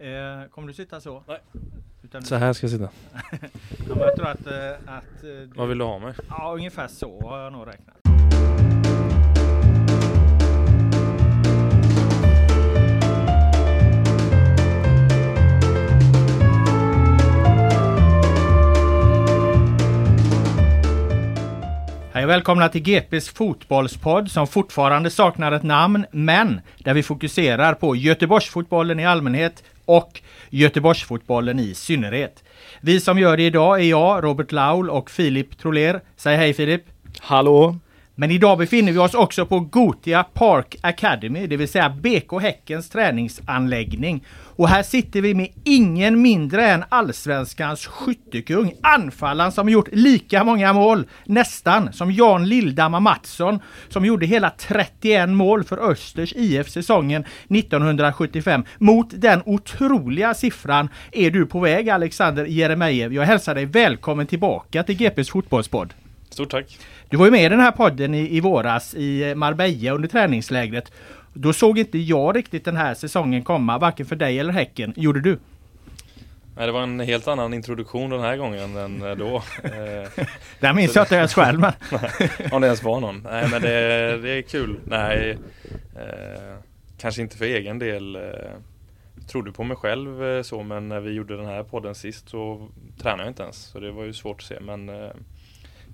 Eh, kommer du sitta så? Nej. Utan Så här ska jag sitta. ja, men jag tror att, eh, att eh, du, Vad vill du ha mig? Ja, ungefär så har jag nog räknat. Hej och välkomna till GPs fotbollspodd som fortfarande saknar ett namn men där vi fokuserar på Göteborgsfotbollen i allmänhet och Göteborgsfotbollen i synnerhet. Vi som gör det idag är jag, Robert Laul och Filip Troler. Säg hej Filip! Hallå? Men idag befinner vi oss också på Gotia Park Academy, det vill säga BK Häckens träningsanläggning. Och här sitter vi med ingen mindre än allsvenskans skyttekung, anfallaren som gjort lika många mål, nästan, som Jan Lildamma Mattsson, som gjorde hela 31 mål för Östers IF säsongen 1975. Mot den otroliga siffran är du på väg, Alexander Jeremejeff. Jag hälsar dig välkommen tillbaka till GPs fotbollspodd. Stort tack. Du var ju med i den här podden i, i våras i Marbella under träningslägret. Då såg inte jag riktigt den här säsongen komma, varken för dig eller Häcken. Gjorde du? Nej, det var en helt annan introduktion den här gången än eh, då. Eh, Den minns jag inte ens själv men... Om det ens var någon. Nej men det, det är kul. Nej, eh, kanske inte för egen del. Eh, trodde på mig själv eh, så men när vi gjorde den här podden sist så tränade jag inte ens. Så det var ju svårt att se men eh,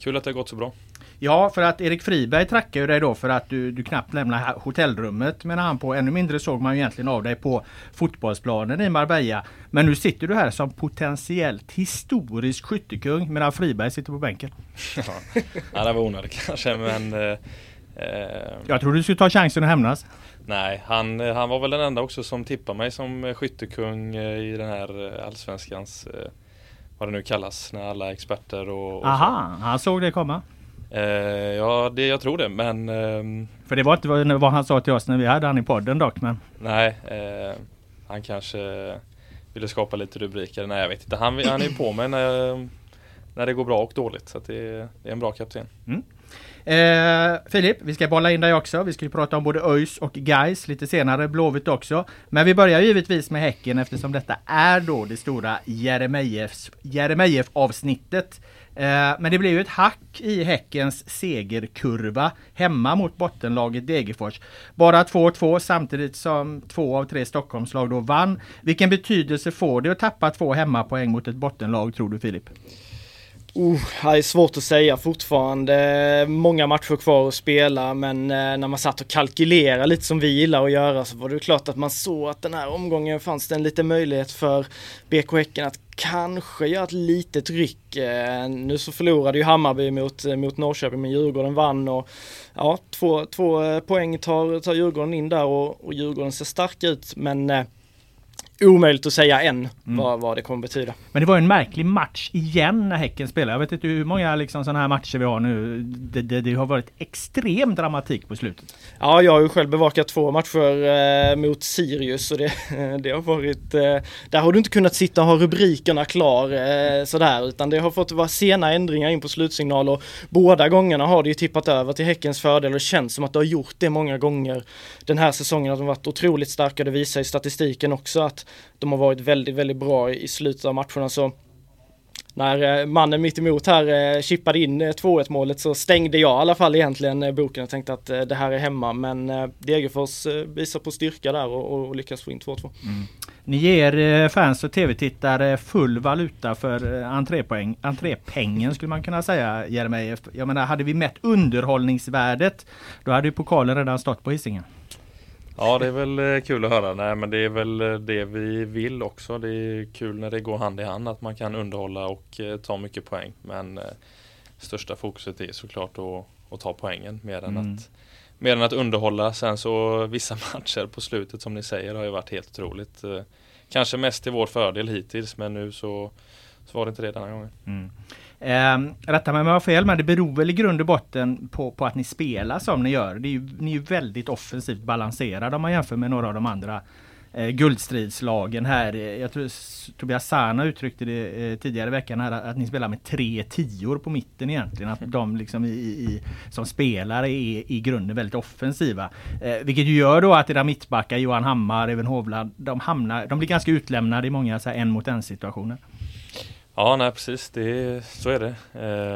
kul att det har gått så bra. Ja, för att Erik Friberg tackar ju dig då för att du, du knappt lämnar hotellrummet menar han på. Ännu mindre såg man ju egentligen av dig på fotbollsplanen i Marbella. Men nu sitter du här som potentiellt historisk skyttekung medan Friberg sitter på bänken. Ja, ja det var onödigt kanske men eh, eh, Jag tror du skulle ta chansen att hämnas. Nej, han, han var väl den enda också som tippade mig som eh, skyttekung eh, i den här allsvenskans vad det nu kallas när alla experter och, och Aha, han såg det komma. Eh, ja, det, jag tror det men ehm, För det var inte vad, han sa till oss när vi hade han i podden dock. Men nej, eh, han kanske ville skapa lite rubriker. Nej, jag vet inte. Han, han är på mig när, när det går bra och dåligt så det, det är en bra kapten. Eh, Filip, vi ska bolla in dig också. Vi ska ju prata om både ÖIS och Gais lite senare, Blåvitt också. Men vi börjar givetvis med Häcken eftersom detta är då det stora Jeremejeff avsnittet. Eh, men det blev ju ett hack i Häckens segerkurva hemma mot bottenlaget Degerfors. Bara 2-2 samtidigt som två av tre Stockholmslag då vann. Vilken betydelse får det att tappa två hemmapoäng mot ett bottenlag tror du Filip? Uh, det är svårt att säga fortfarande. Många matcher kvar att spela men eh, när man satt och kalkylerade lite som vi gillar att göra så var det klart att man såg att den här omgången fanns det en liten möjlighet för BK Häcken att kanske göra ett litet ryck. Eh, nu så förlorade ju Hammarby mot, eh, mot Norrköping men Djurgården vann och ja, två, två poäng tar, tar Djurgården in där och, och Djurgården ser starka ut men omöjligt att säga än mm. vad, vad det kommer betyda. Men det var en märklig match igen när Häcken spelade. Jag vet inte hur många liksom sådana här matcher vi har nu. Det, det, det, har varit extrem dramatik på slutet. Ja, jag har ju själv bevakat två matcher eh, mot Sirius och det, det har varit... Eh, där har du inte kunnat sitta och ha rubrikerna klar eh, sådär utan det har fått vara sena ändringar in på slutsignal och båda gångerna har det ju tippat över till Häckens fördel och det känns som att det har gjort det många gånger den här säsongen. Att de varit otroligt starka. Det visar i statistiken också att de har varit väldigt, väldigt bra i slutet av matcherna. Så när eh, mannen mitt emot här eh, chippade in eh, 2-1 målet så stängde jag i alla fall egentligen boken och tänkte att det här är hemma. Men Degerfors visar på styrka där och, och lyckas få in 2-2. Mm. Ni ger fans och tv-tittare full valuta för entrépoäng, entrépengen skulle man kunna säga Jeremejeff. Jag menar hade vi mätt underhållningsvärdet då hade ju pokalen redan stått på Hisingen. Ja det är väl eh, kul att höra. Nej men det är väl eh, det vi vill också. Det är kul när det går hand i hand att man kan underhålla och eh, ta mycket poäng. Men största fokuset är såklart att, att ta poängen mer än, mm. att, mer än att underhålla. Sen så vissa matcher på slutet som ni säger har ju varit helt otroligt. Kanske mest till vår fördel hittills men nu så, så var det inte det denna gången. Mm. Eh, rätta mig om jag har fel, men det beror väl i grund och botten på, på att ni spelar som ni gör. Det är ju, ni är ju väldigt offensivt balanserade om man jämför med några av de andra eh, guldstridslagen här. Jag tror Tobias Sana uttryckte det eh, tidigare i veckan här att ni spelar med tre tior på mitten egentligen. Att de liksom i, i, som spelare är i grunden väldigt offensiva. Eh, vilket ju gör då att era mittbackar Johan Hammar, även Hovland, de, hamnar, de blir ganska utlämnade i många så här, en mot en situationer. Ja, nej precis, det, så är det.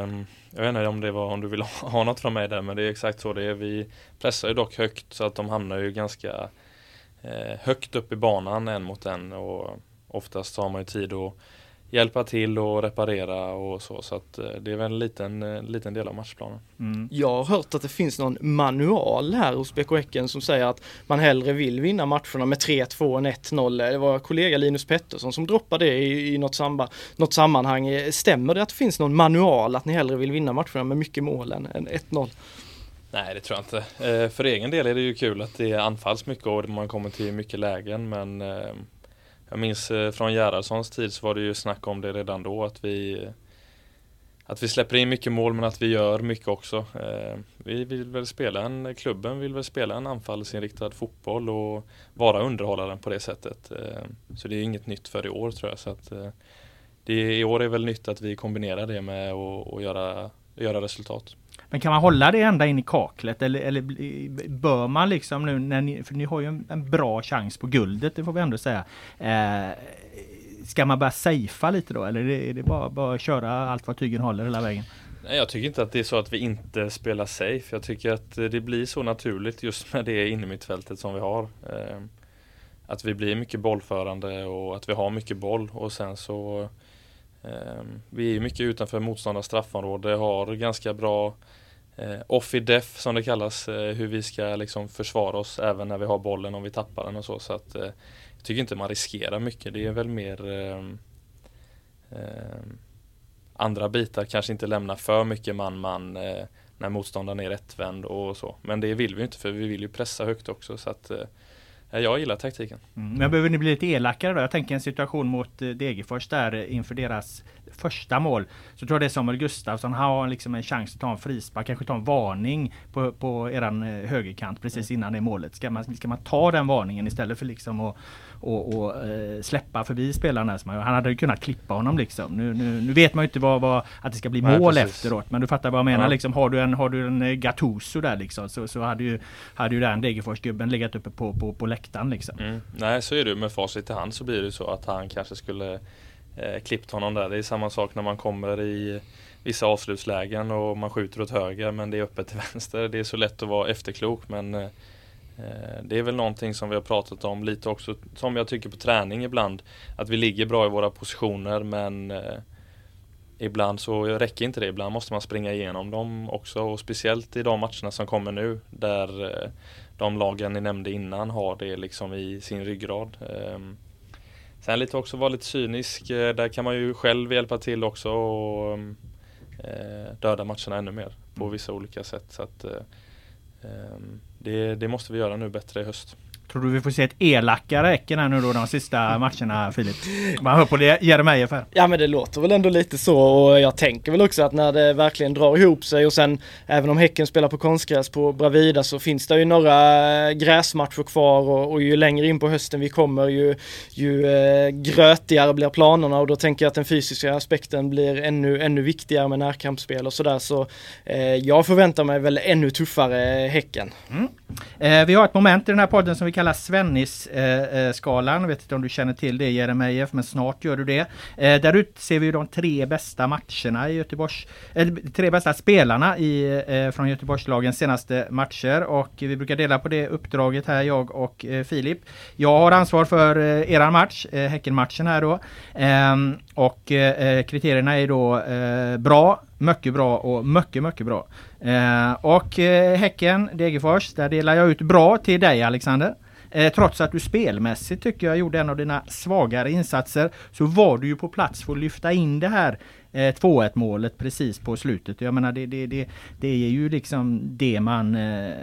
Um, jag vet inte om det var om du vill ha något från mig där, men det är exakt så det är. Vi pressar ju dock högt så att de hamnar ju ganska eh, högt upp i banan en mot en och oftast har man ju tid att hjälpa till och reparera och så. Så att eh, det är väl en liten, eh, liten del av matchplanen. Mm. Jag har hört att det finns någon manual här hos BK Häcken som säger att man hellre vill vinna matcherna med 3-2 än 1-0. Det var kollega Linus Pettersson som droppade det i, i något, samba, något sammanhang. Stämmer det att det finns någon manual att ni hellre vill vinna matcherna med mycket mål än, än 1-0? Nej det tror jag inte. Eh, för egen del är det ju kul att det anfalls mycket och man kommer till mycket lägen men jag minns eh, från Gerhardssons tid så var det ju snack om det redan då att vi att vi släpper in mycket mål men att vi gör mycket också. Eh, vi vill väl spela en, klubben vill väl spela en anfallsinriktad fotboll och vara underhållaren på det sättet. Eh, så det är inget nytt för i år tror jag. Så att det, I år är väl nytt att vi kombinerar det med att göra, göra resultat. Men kan man hålla det ända in i kaklet eller, eller bör man liksom nu när ni, för ni har ju en, en, bra chans på guldet, det får vi ändå säga. Eh, ska man börja safea lite då eller är det bara, bara köra allt vad tygen håller hela vägen? Nej, jag tycker inte att det är så att vi inte spelar safe. Jag tycker att det blir så naturligt just med det innermittfältet som vi har. Eh, att vi blir mycket bollförande och att vi har mycket boll och sen så eh, vi är mycket utanför motståndarnas straffområde, har ganska bra eh, off i def som det kallas, eh, hur vi ska liksom försvara oss även när vi har bollen om vi tappar den och så. så att, eh, jag tycker inte man riskerar mycket, det är väl mer eh, eh, andra bitar, kanske inte lämna för mycket man-man eh, när motståndaren är rättvänd och så. Men det vill vi inte för vi vill ju pressa högt också. så att eh, jag gillar taktiken. Mm. Men behöver ni bli lite elakare då? Jag tänker en situation mot Degerfors där inför deras första mål så tror jag det är Samuel Gustafsson. Han har liksom en chans att ta en frispark, kanske ta en varning på, på eran eh, högerkant precis innan det målet. Ska man, ska man ta den varningen istället för liksom att och, och äh, släppa förbi spelarna? Han hade ju kunnat klippa honom liksom. Nu, nu, nu vet man ju inte vad, vad, att det ska bli mål Nej, efteråt. Men du fattar vad jag menar ja. liksom. Har du en, har du en eh, Gattuso där liksom så, så hade ju, hade ju den Degerfors-gubben legat uppe på, på, på läktaren liksom. Mm. Nej så är det med facit i hand så blir det så att han kanske skulle eh, klippt honom där. Det är samma sak när man kommer i vissa avslutslägen och man skjuter åt höger men det är öppet till vänster. Det är så lätt att vara efterklok men eh, det är väl någonting som vi har pratat om lite också som jag tycker på träning ibland. Att vi ligger bra i våra positioner men eh, Ibland så räcker inte det, ibland måste man springa igenom dem också och speciellt i de matcherna som kommer nu där eh, de lagen ni nämnde innan har det liksom i sin ryggrad. Eh, Sen lite också vara lite cynisk. Eh, där kan man ju själv hjälpa till också och eh, döda matcherna ännu mer på mm. vissa olika sätt. Så att, eh, ehm, det, det, måste vi göra nu bättre i höst. Tror du vi får se ett elakare Häcken här nu då de sista matcherna Filip? Man hör på det Jeremejeff här. Ja men det låter väl ändå lite så och jag tänker väl också att när det verkligen drar ihop sig och sen även om Häcken spelar på konstgräs på Bravida så finns det ju några gräsmatcher kvar och, och ju längre in på hösten vi kommer ju, ju eh, grötigare blir planerna och då tänker jag att den fysiska aspekten blir ännu, ännu viktigare med närkampsspel och sådär så eh, jag förväntar mig väl ännu tuffare Häcken. Mm. Eh, vi har ett moment i den här podden som vi kallas Svennis-skalan. Eh, vet inte om du känner till det Jeremejeff, men snart gör du det. Eh, där utser vi de tre bästa matcherna i Göteborgs, eh, tre bästa spelarna i, eh, från Göteborgslagens senaste matcher och vi brukar dela på det uppdraget här, jag och eh, Filip. Jag har ansvar för eh, eran match, eh, Häckenmatchen här då. Ehm, och eh, kriterierna är då eh, bra, mycket bra och mycket, mycket bra. Eh, och eh, Häcken, Degerfors, där delar jag ut bra till dig Alexander. Eh, trots att du spelmässigt tycker jag gjorde en av dina svagare insatser så var du ju på plats för att lyfta in det här eh, 2-1 målet precis på slutet. Jag menar det, det, det, det är ju liksom det man, eh,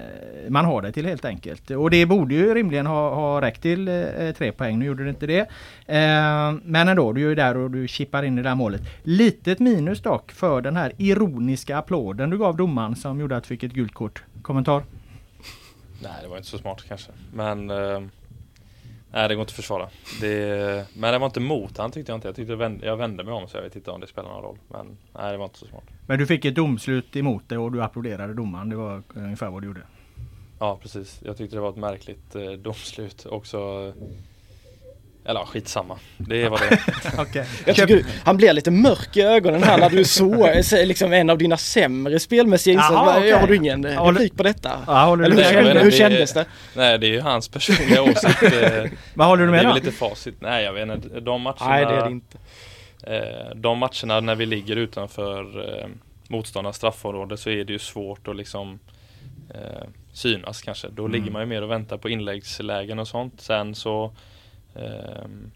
man har det till helt enkelt. Och det borde ju rimligen ha, ha räckt till eh, tre poäng. Nu gjorde det inte det. Eh, men ändå, du är ju där och du chippar in i det där målet. Litet minus dock för den här ironiska applåden du gav domaren som gjorde att du fick ett gult kort. Kommentar? Nej, det var inte så smart kanske. Men eh, Nej, det går inte att försvara. Det, men det var inte mot han tyckte jag inte. Jag, tyckte jag, vände, jag vände mig om så jag vet inte om det spelar någon roll. Men nej, det var inte så smart. Men du fick ett domslut emot dig och du applåderade domaren. Det var ungefär vad du gjorde. Ja, precis. Jag tyckte det var ett märkligt eh, domslut. Också eller ja, skitsamma. Det är vad det är. okay. Jag tycker han blir lite mörk i ögonen här när du så liksom en av dina sämre spelmässiga insatser. Okay. Har du ingen replik på detta? Ja, Eller hur, kände, hur kändes det? Nej, det är ju hans personliga åsikt. Vad håller du med Det är väl lite facit. Nej, jag vet inte. De matcherna. Nej, det är det inte. Eh, de matcherna när vi ligger utanför eh, motståndarnas straffområde så är det ju svårt att liksom eh, synas kanske. Då mm. ligger man ju mer och väntar på inläggslägen och sånt. Sen så Ehm,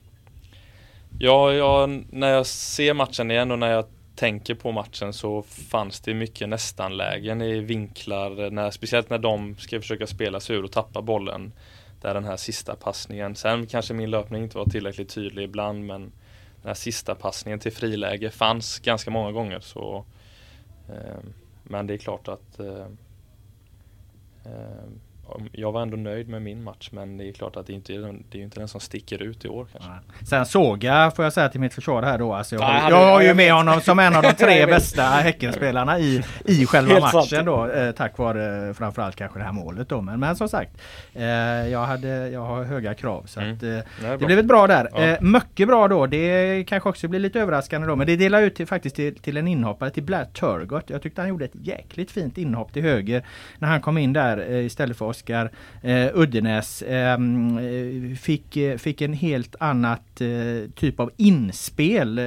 ja, ja, när jag ser matchen igen och när jag tänker på matchen så fanns det mycket nästan-lägen i vinklar, när, speciellt när de ska försöka spela sig ur och tappa bollen. Där den här sista passningen, sen kanske min löpning inte var tillräckligt tydlig ibland men den här sista passningen till friläge fanns ganska många gånger. Så, eh, men det är klart att eh, eh, jag var ändå nöjd med min match men det är klart att det inte är, den, det är inte den som sticker ut i år kanske. Sen såg jag, får jag säga till mitt försvar här då, alltså jag, har, jag har ju med honom som en av de tre bästa Häckenspelarna i, i själva matchen då. Eh, tack vare framförallt kanske det här målet då. Men, men som sagt, eh, jag, hade, jag har höga krav så mm. att, eh, det, det blev ett bra där. Ja. Eh, mycket bra då, det kanske också blir lite överraskande då. Men det delar ut till, faktiskt till, till en inhoppare, till Blair Turgott. Jag tyckte han gjorde ett jäkligt fint inhopp till höger när han kom in där eh, istället för Oskar eh, Uddenäs ehm, eh, fick, fick en helt annat eh, typ av inspel eh,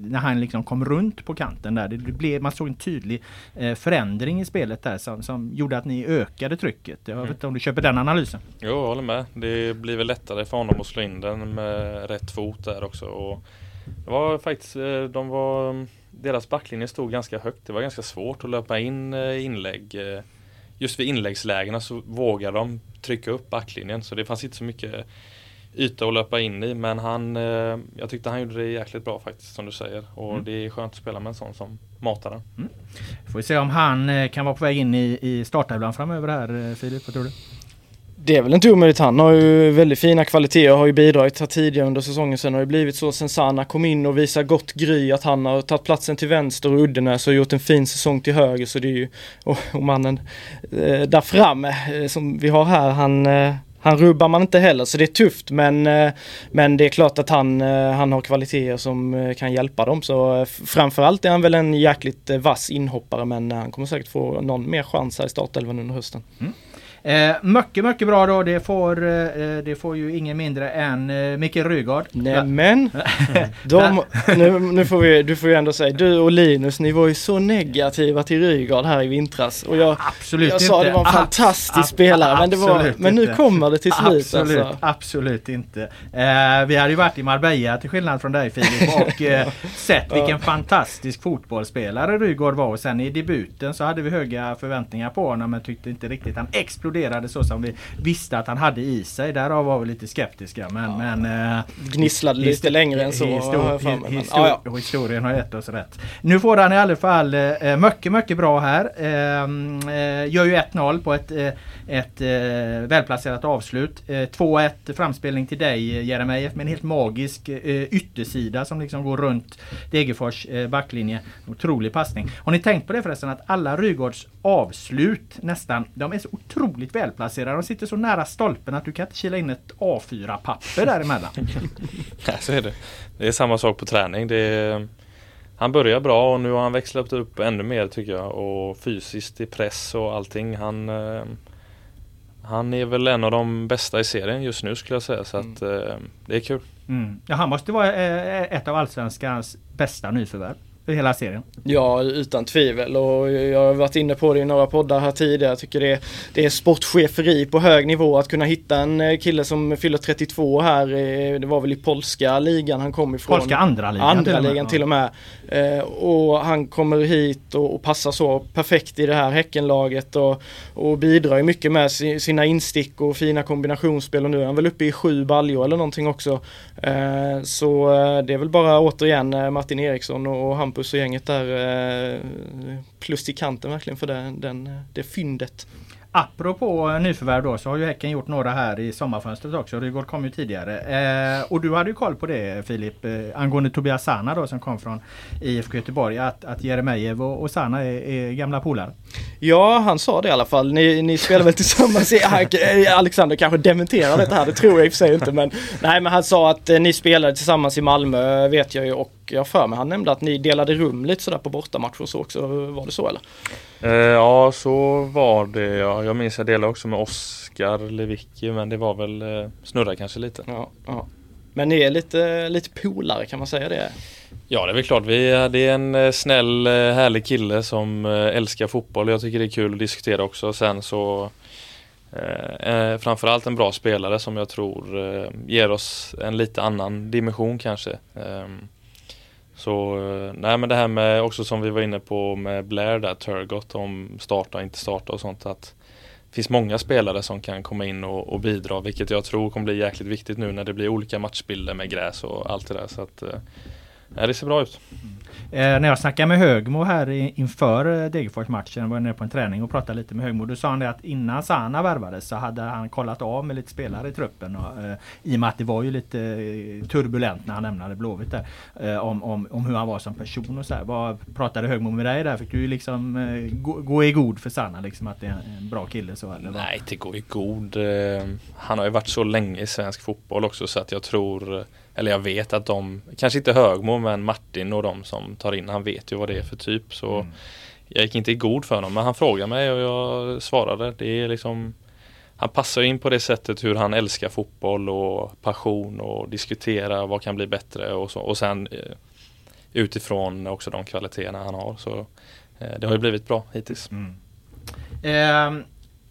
när han liksom kom runt på kanten där. Det blev, man såg en tydlig eh, förändring i spelet där som, som gjorde att ni ökade trycket. Jag vet mm. inte om du köper den analysen? Jo, jag håller med. Det blir väl lättare för honom att slå in den med rätt fot där också. Och det var faktiskt, eh, de var deras backlinje stod ganska högt. Det var ganska svårt att löpa in inlägg just vid inläggslägena så vågar de trycka upp backlinjen så det fanns inte så mycket yta att löpa in i men han eh, Jag tyckte han gjorde det jäkligt bra faktiskt som du säger och mm. det är skönt att spela med en sån som matar den. Mm. Får vi se om han eh, kan vara på väg in i, i startelvan framöver här eh, Filip, vad tror du? Det är väl inte omöjligt. Han har ju väldigt fina kvaliteter och har ju bidragit här tidigare under säsongen. Sen har det blivit så sen Sana kom in och visar gott gry att han har tagit platsen till vänster och Uddenäs har gjort en fin säsong till höger. Så det är ju, och, och mannen eh, där framme eh, som vi har här, han eh, han rubbar man inte heller så det är tufft men, eh, men det är klart att han, eh, han har kvaliteter som eh, kan hjälpa dem. Så eh, framförallt är han väl en jäkligt eh, vass inhoppare men eh, han kommer säkert få någon mer chans här i startelvan under hösten. Mm. Eh, mycket, mycket bra då. Det får, eh, det får ju ingen mindre än eh, Mikael Rygaard. Nämen! De, nu, nu får vi, du får ju ändå säga, du och Linus ni var ju så negativa till Rygaard här i vintras. Och jag, absolut jag inte. sa det var en fantastisk ab spelare men, det var, men nu kommer det till slut. Absolut, alltså. absolut inte. Eh, vi hade ju varit i Marbella till skillnad från dig Filip och eh, sett vilken fantastisk fotbollsspelare Rygaard var och sen i debuten så hade vi höga förväntningar på honom men tyckte inte riktigt han exploderade exploderade så som vi visste att han hade i sig. Därav var vi lite skeptiska. Men, ja. men eh, Gnisslade lite längre än så. Histor histor histor ja. Historien har gett oss rätt. Nu får han i alla fall eh, mycket, mycket bra här. Ehm, eh, gör ju 1-0 på ett, eh, ett eh, välplacerat avslut. 2-1 framspelning till dig Jeremejeff med en helt magisk yttersida som liksom går runt Degerfors backlinje. Otrolig passning. Har ni tänkt på det förresten att alla Rygårds avslut nästan, de är så otroligt välplacerade. De sitter så nära stolpen att du kan inte kila in ett A4-papper däremellan. ja, så är det. Det är samma sak på träning. Är, han börjar bra och nu har han växlat upp ännu mer tycker jag. Och fysiskt i press och allting. Han, eh, han är väl en av de bästa i serien just nu skulle jag säga. Så att mm. eh, det är kul. Mm. Ja, han måste vara eh, ett av Allsvenskans bästa nyförvärv hela serien. Ja, utan tvivel och jag har varit inne på det i några poddar här tidigare. Jag tycker det är, det är sportcheferi på hög nivå att kunna hitta en eh, kille som fyller 32 här. Det var väl i polska ligan han kom ifrån. Polska andra ligan Andra ligan till och med. Eh, och han kommer hit och, och, passar så perfekt i det här Häckenlaget och, och bidrar mycket med sina instick och fina kombinationsspel och nu är han väl uppe i sju baljor eller någonting också. Eh, så eh, det är väl bara återigen eh, Martin Eriksson och och Hampus och gänget där eh, plus i kanten verkligen för det, den, eh, det fyndet. Apropå nyförvärv då så har ju Häcken gjort några här i sommarfönstret också. Rygaard kom ju tidigare. Eh, och du hade ju koll på det Filip eh, angående Tobias Sana då som kom från IFK Göteborg. Att, att Jeremejeff och, och Sana är, är gamla polare. Ja han sa det i alla fall. Ni, ni spelar väl tillsammans i Alexander kanske dementerar det här. Det tror jag i och för sig inte. Men, nej men han sa att eh, ni spelade tillsammans i Malmö vet jag ju. Och jag för mig han nämnde att ni delade rum lite sådär på bortamatcher så också. Var det så eller? Eh, ja, så var det. Ja. Jag minns jag delade också med Oskar Lewicki men det var väl eh, snurra kanske lite. Ja, ja. Men ni är lite, lite polare kan man säga det? Ja det är väl klart. Vi, det är en eh, snäll härlig kille som älskar fotboll. Jag tycker det är kul att diskutera också. Sen så eh, framförallt en bra spelare som jag tror eh, ger oss en lite annan dimension kanske. Eh, så eh, nej men det här med också som vi var inne på med Blair där, Turgott om starta och inte starta och sånt att det finns många spelare som kan komma in och, och, bidra vilket jag tror kommer bli jäkligt viktigt nu när det blir olika matchbilder med gräs och allt det där. Så att eh, eh, det ser bra ut. Eh, när jag snackade med Högmo här inför eh, Degerfors-matchen, var jag nere på en träning och pratade lite med Högmo. Då sa han det att innan Sana värvades så hade han kollat av med lite spelare i truppen. Och, eh, I och med att det var ju lite eh, turbulent när han lämnade Blåvitt där. Eh, om, om, om hur han var som person och så här. Vad pratade Högmo med dig där? Fick du liksom eh, gå, gå, i god för Sana liksom att det är en bra kille så eller? Nej, inte gå i god. han har ju varit så länge i svensk fotboll också så att jag tror eller jag vet att de, kanske inte Högmo men Martin och de som tar in, han vet ju vad det är för typ så mm. jag gick inte i god för honom men han frågade mig och jag svarade. Det är liksom han passar in på det sättet hur han älskar fotboll och passion och diskutera vad kan bli bättre och så och sen eh, utifrån också de kvaliteterna han har så eh, det har ju blivit bra hittills. Mm. Eh,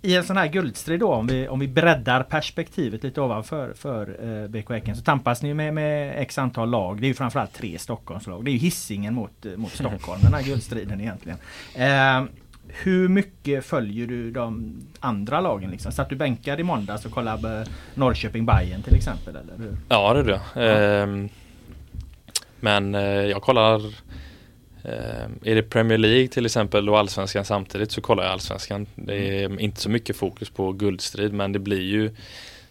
i en sån här guldstrid då, om vi, om vi breddar perspektivet lite ovanför för eh, BK Häcken så tampas ni med, med x antal lag. Det är ju framförallt tre Stockholmslag. Det är ju hissingen mot, eh, mot Stockholm, den här guldstriden egentligen. Eh, hur mycket följer du de andra lagen? Liksom? Satt du bänkad i måndags och kollade norrköping Bayern till exempel? Eller? Ja det är det. Eh, men eh, jag kollar Eh, är det Premier League till exempel och Allsvenskan samtidigt så kollar jag Allsvenskan. Det är mm. inte så mycket fokus på guldstrid men det blir ju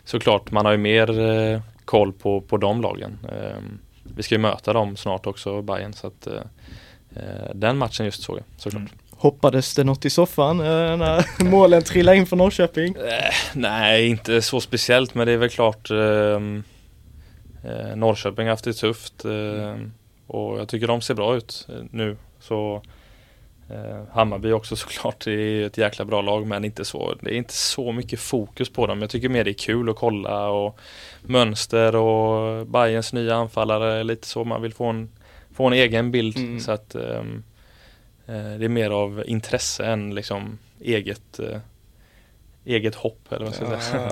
såklart man har ju mer eh, koll på, på de lagen. Eh, vi ska ju möta dem snart också, Bayern så att den matchen just såg jag såklart. Mm. Hoppades det något i soffan när målen trillade in för Norrköping? nej, inte så speciellt men det är väl klart Norrköping har haft det tufft. Och jag tycker de ser bra ut eh, nu. Så eh, Hammarby också såklart, det är ett jäkla bra lag men inte så, det är inte så mycket fokus på dem. Jag tycker mer det är kul att kolla och mönster och Bayerns nya anfallare, lite så man vill få en, få en egen bild. Mm. Så att ehm, eh, det är mer av intresse än liksom eget, eh, eget hopp eller vad ska jag säga.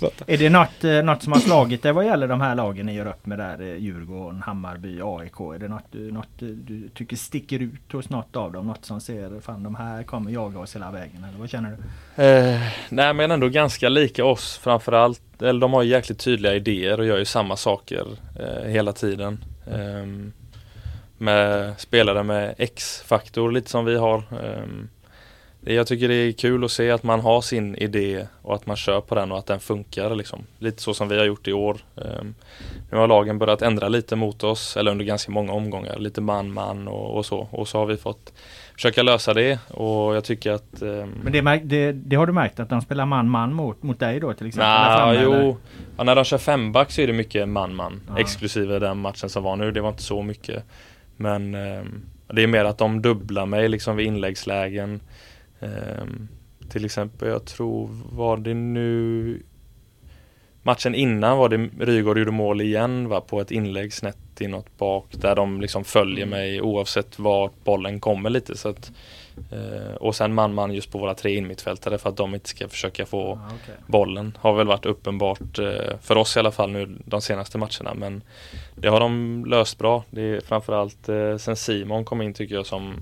Ja, Är det något, eh, något som har slagit dig vad gäller de här lagen ni gör upp med där? eh, Djurgården, Hammarby, AIK. Är det något, du- något eh, du tycker sticker ut hos något av dem? Något som ser, fan de här kommer jaga oss hela vägen. Eller vad känner du? Eh, nej men ändå ganska lika oss framförallt. Eller de har ju jäkligt tydliga idéer och gör ju samma saker eh, hela tiden. Ehm, med spelare med X-faktor lite som vi har. Det, jag tycker det är kul att se att man har sin idé och att man kör på den och att den funkar liksom. Lite så som vi har gjort i år. Ehm, nu har lagen börjat ändra lite mot oss, eller under ganska många omgångar. Lite man-man och, och så. Och så har vi fått försöka lösa det och jag tycker att ehm, Men det, det, det har du märkt att de spelar man-man mot, mot dig då till exempel? Nej, framme, jo. Ja, när de kör femback så är det mycket man-man. Ja. Exklusive den matchen som var nu. Det var inte så mycket. Men ehm, det är mer att de dubblar mig liksom vid inläggslägen. Ehm, till exempel, jag tror, var det nu Matchen innan var det Rygaard gjorde mål igen va, på ett inlägg snett inåt bak där de liksom följer mig oavsett vart bollen kommer lite. Så att, eh, och sen man-man just på våra tre inmittfältare för att de inte ska försöka få Ja, okej. bollen har väl varit uppenbart eh, för oss i alla fall nu de senaste matcherna men det har de löst bra. Det är framförallt eh, sen Simon kom in tycker jag som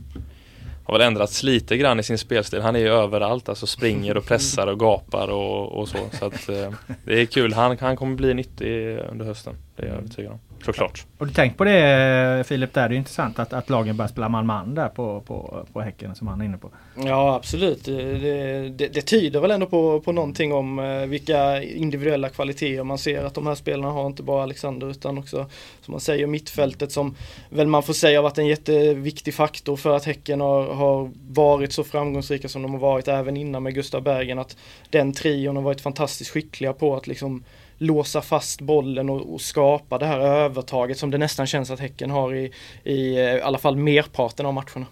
har väl ändrats lite grann i sin spelstil. Han är ju överallt, alltså springer och pressar och gapar och, och så. Så att eh, det är kul. Han, han kommer bli nyttig under hösten. Det är jag övertygad om. Såklart. Och du tänkt på det Filip där, det är intressant att, att lagen börjar spela man-man där på, på, på Häcken som han är inne på. Ja absolut. Det, det, det, det tyder väl ändå på, på någonting om eh, vilka individuella kvaliteter man ser att de här spelarna har. Inte bara Alexander utan också som man säger mittfältet som väl man får säga har varit en jätteviktig faktor för att Häcken har, har varit så framgångsrika som de har varit även innan med Gustav Bergen. Att den trion har varit fantastiskt skickliga på att liksom låsa fast bollen och, och skapa det här övertaget som det nästan känns att Häcken har i, i eh, i alla fall merparten av matcherna.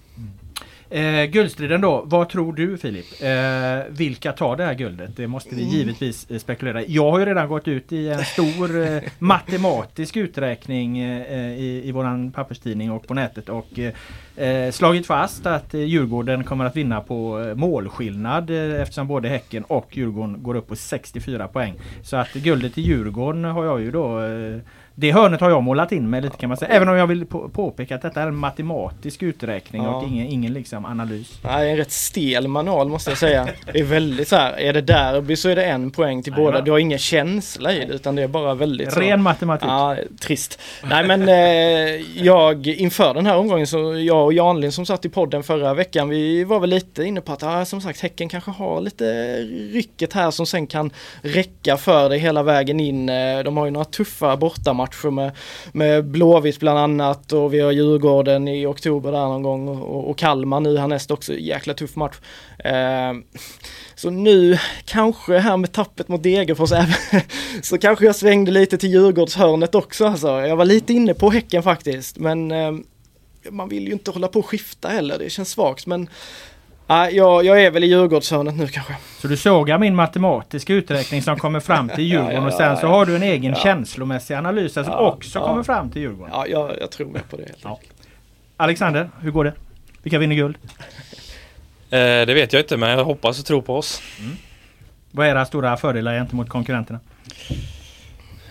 Eh, guldstriden då, vad tror du Filip? Eh, vilka tar det här guldet? Det måste vi givetvis eh, spekulera i. Jag har ju redan gått ut i en stor eh, matematisk uträkning eh, i, i våran papperstidning och på nätet och eh, slagit fast att eh, Djurgården kommer att vinna på eh, målskillnad eh, eftersom både Häcken och Djurgården går upp på 64 poäng. Så att guldet i Djurgården har jag ju då eh, det hörnet har jag målat in med lite kan man säga. Även om jag vill på, påpeka att detta är en matematisk uträkning Ja. och ingen, ingen liksom analys. Nej, en rätt stel manual måste jag säga. Det är väldigt så här, är det derby så är det en poäng till Jajamän. båda. Du har ingen känsla i det utan det är bara väldigt så. Ren matematik. Ja, trist. Nej men eh, jag inför den här omgången så jag och Janlin som satt i podden förra veckan vi var väl lite inne på att ah, som sagt Häcken kanske har lite rycket här som sen kan räcka för det hela vägen in. Eh, De har ju några tuffa bortamatcher med, med Blåvitt bland annat och vi har Djurgården i oktober där någon gång och, och Kalmar nu härnäst också. Jäkla tuff match. Eh, så nu kanske här med tappet mot Degerfors så kanske jag svängde lite till Djurgårdshörnet också alltså. Jag var lite inne på Häcken faktiskt men eh, man vill ju inte hålla på och skifta heller, det känns svagt men Nej, jag, jag är väl i Djurgårdshörnet nu kanske. Så du sågar min matematiska uträkning som kommer fram till Djurgården Ja, ja, och sen ja, så ja. har du en egen känslomässig analys som Ja, också ja. kommer fram till Djurgården. Ja, jag, jag tror mer på det helt. Alexander, hur går det? Vilka vinner guld? Eh, det vet jag inte men jag hoppas och tror på oss. Vad är era stora fördelar gentemot konkurrenterna?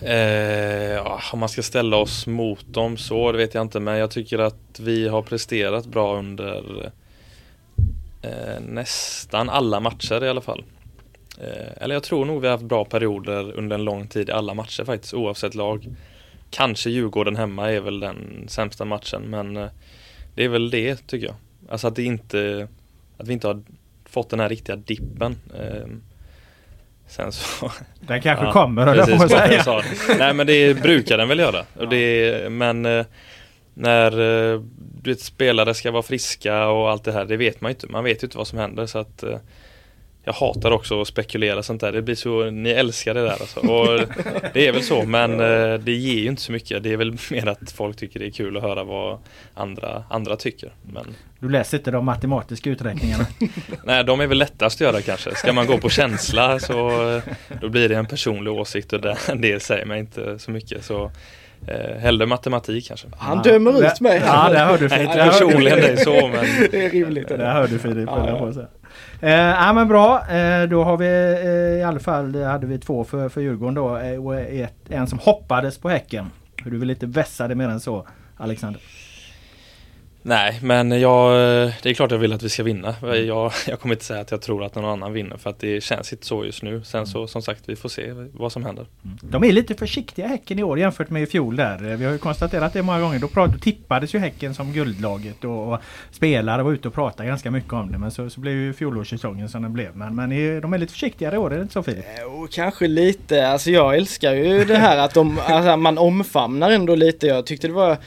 Eh, om man ska ställa oss mot dem så, det vet jag inte. Men jag tycker att vi har presterat bra under eh, nästan alla matcher i alla fall. Eh, eller jag tror nog vi har haft bra perioder under en lång tid i alla matcher faktiskt, oavsett lag. Kanske Djurgården hemma är väl den sämsta matchen, men eh, det är väl det tycker jag. Alltså att det inte, att vi inte har fått den här riktiga dippen. Eh, sen så Den kanske Ja, kommer precis, att vad säga. jag sa. Nej men det brukar den väl göra. Och det, men eh, när eh, du vet, spelare ska vara friska och allt det här, det vet man ju inte. Man vet ju inte vad som händer så att eh, jag hatar också att spekulera sånt där. Det blir så, ni älskar det där alltså. Och det är väl så men eh, det ger ju inte så mycket. Det är väl mer att folk tycker det är kul att höra vad andra, andra tycker. Men Du läser inte de matematiska uträkningarna. Nej, de är väl lättast att göra kanske. Ska man gå på känsla så då blir det en personlig åsikt och det, det säger mig inte så mycket. Så eh, hellre matematik kanske. Han dömer ut mig. Ja, där hör du Filip. du, personligen dig så men Det är rimligt. Där hör du Filip, jag på att säga. Eh, ja men bra, eh, då har vi eh, i alla fall hade vi två för, för Djurgården då eh, och ett, en som hoppades på Häcken. Du vill inte vässa det mer än så Alexander? Nej, men jag, det är klart jag vill att vi ska vinna. Jag, jag kommer inte säga att jag tror att någon annan vinner för att det känns inte så just nu. Sen så som sagt, vi får se vad som händer. Mm. De är lite försiktiga Häcken i år jämfört med i fjol där. Vi har ju konstaterat det många gånger. Då, prat, då tippades ju Häcken som guldlaget och, och spelare var ute och pratade ganska mycket om det. Men så, så blev ju fjolårssäsongen som den blev. Men, men de är lite försiktigare i år, är det inte så Filip? Jo, kanske lite. Alltså jag älskar ju det här att de, alltså man omfamnar ändå lite. Jag tyckte det var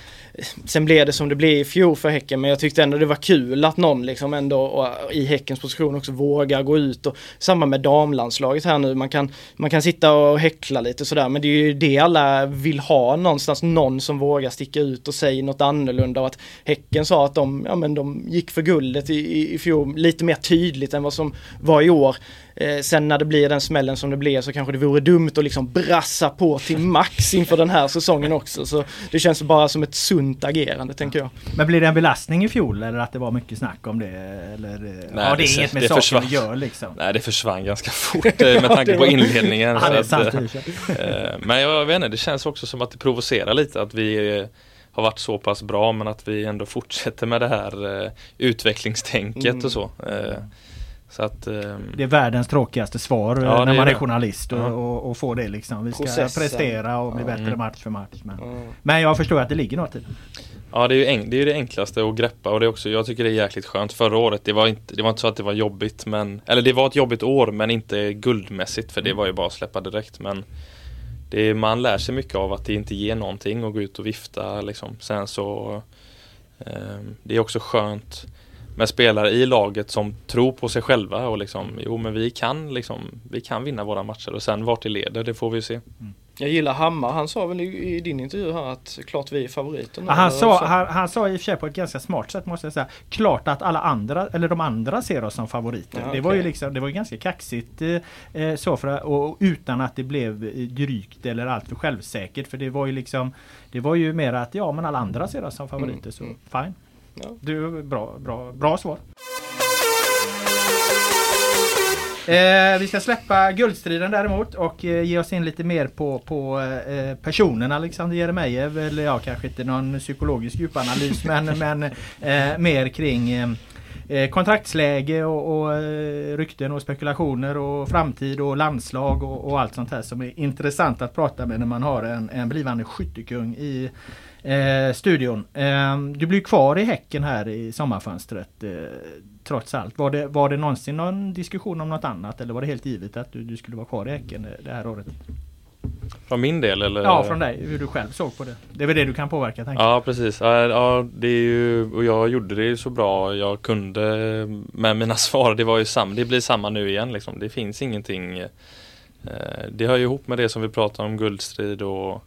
Sen blev det som det blev i fjol för Häcken men jag tyckte ändå det var kul att någon liksom ändå eh, i Häckens position också vågar gå ut och samma med damlandslaget här nu. Man kan, man kan sitta och häckla lite sådär men det är ju det alla vill ha någonstans. Någon som vågar sticka ut och säga något annorlunda och att Häcken sa att de, ja, men de gick för guldet i, i, i fjol lite mer tydligt än vad som var i år. Eh, sen när det blir den smällen som det blir så kanske det vore dumt att liksom brassa på till max inför den här säsongen också. Så det känns bara som ett sunt agerande tänker jag. Men blir det en belastning i fjol eller att det var mycket snack om det? Eller, eh, Nej, ja, det är inget med det saken att göra liksom. Nej det försvann ganska fort eh, med tanke på inledningen. att, äh, men jag vet inte, det känns också som att det provocerar lite att vi har varit så pass bra men att vi ändå fortsätter med det här uh, utvecklingstänket mm. och så. Uh, så att, um... Det är världens tråkigaste svar ja, när man är, är journalist och, ja. och, och, får det liksom. Vi ska Processen. prestera och bli bättre mm. match för match. Men, mm. men jag förstår att det ligger något i det. Ja det är ju det, är det enklaste att greppa och det är också, jag tycker det är jäkligt skönt. Förra året, det var, inte, det var inte så att det var jobbigt men Eller det var ett jobbigt år men inte guldmässigt för det var ju bara att släppa direkt men det, Man lär sig mycket av att det inte ger någonting att gå ut och vifta liksom. Sen så eh, Det är också skönt med spelare i laget som tror på sig själva och liksom, jo men vi kan liksom, vi kan vinna våra matcher och sen vart det leder, det får vi se. Mm. Jag gillar Hammar, han sa väl i, i, din intervju här att klart vi är favoriten. Ja, han, sa, han, han, sa i och för sig på ett ganska smart sätt måste jag säga. Klart att alla andra, eller de andra ser oss som favoriter. Ja, okay. Det var ju liksom, det var ganska kaxigt eh, eh, så för, och utan att det blev eh, drygt eller alltför självsäkert. För det var ju liksom Det var ju mer att ja men alla andra ser oss som favoriter mm. så fine. Ja. Du, bra, bra, bra svar. Eh, vi ska släppa guldstriden däremot och eh, ge oss in lite mer på, på eh, personen Alexander Jeremejeff. Eller ja, kanske inte någon psykologisk djupanalys men, men eh, mer kring eh, eh, kontraktsläge och, och rykten och spekulationer och framtid och landslag och, och, allt sånt här som är intressant att prata med när man har en, en blivande skyttekung i eh, studion. Eh, du blir kvar i Häcken här i sommarfönstret eh, trots allt. Var det, var det någonsin någon diskussion om något annat eller var det helt givet att du, du skulle vara kvar i Häcken det här året? Från min del eller? Ja, från dig. Hur du själv såg på det. Det är väl det du kan påverka? Tänker. Ja, precis. Ja, det är ju, och jag gjorde det så bra jag kunde med mina svar. Det var ju samma. Det blir samma nu igen liksom. Det finns ingenting. Eh, det hör ju ihop med det som vi pratade om guldstrid och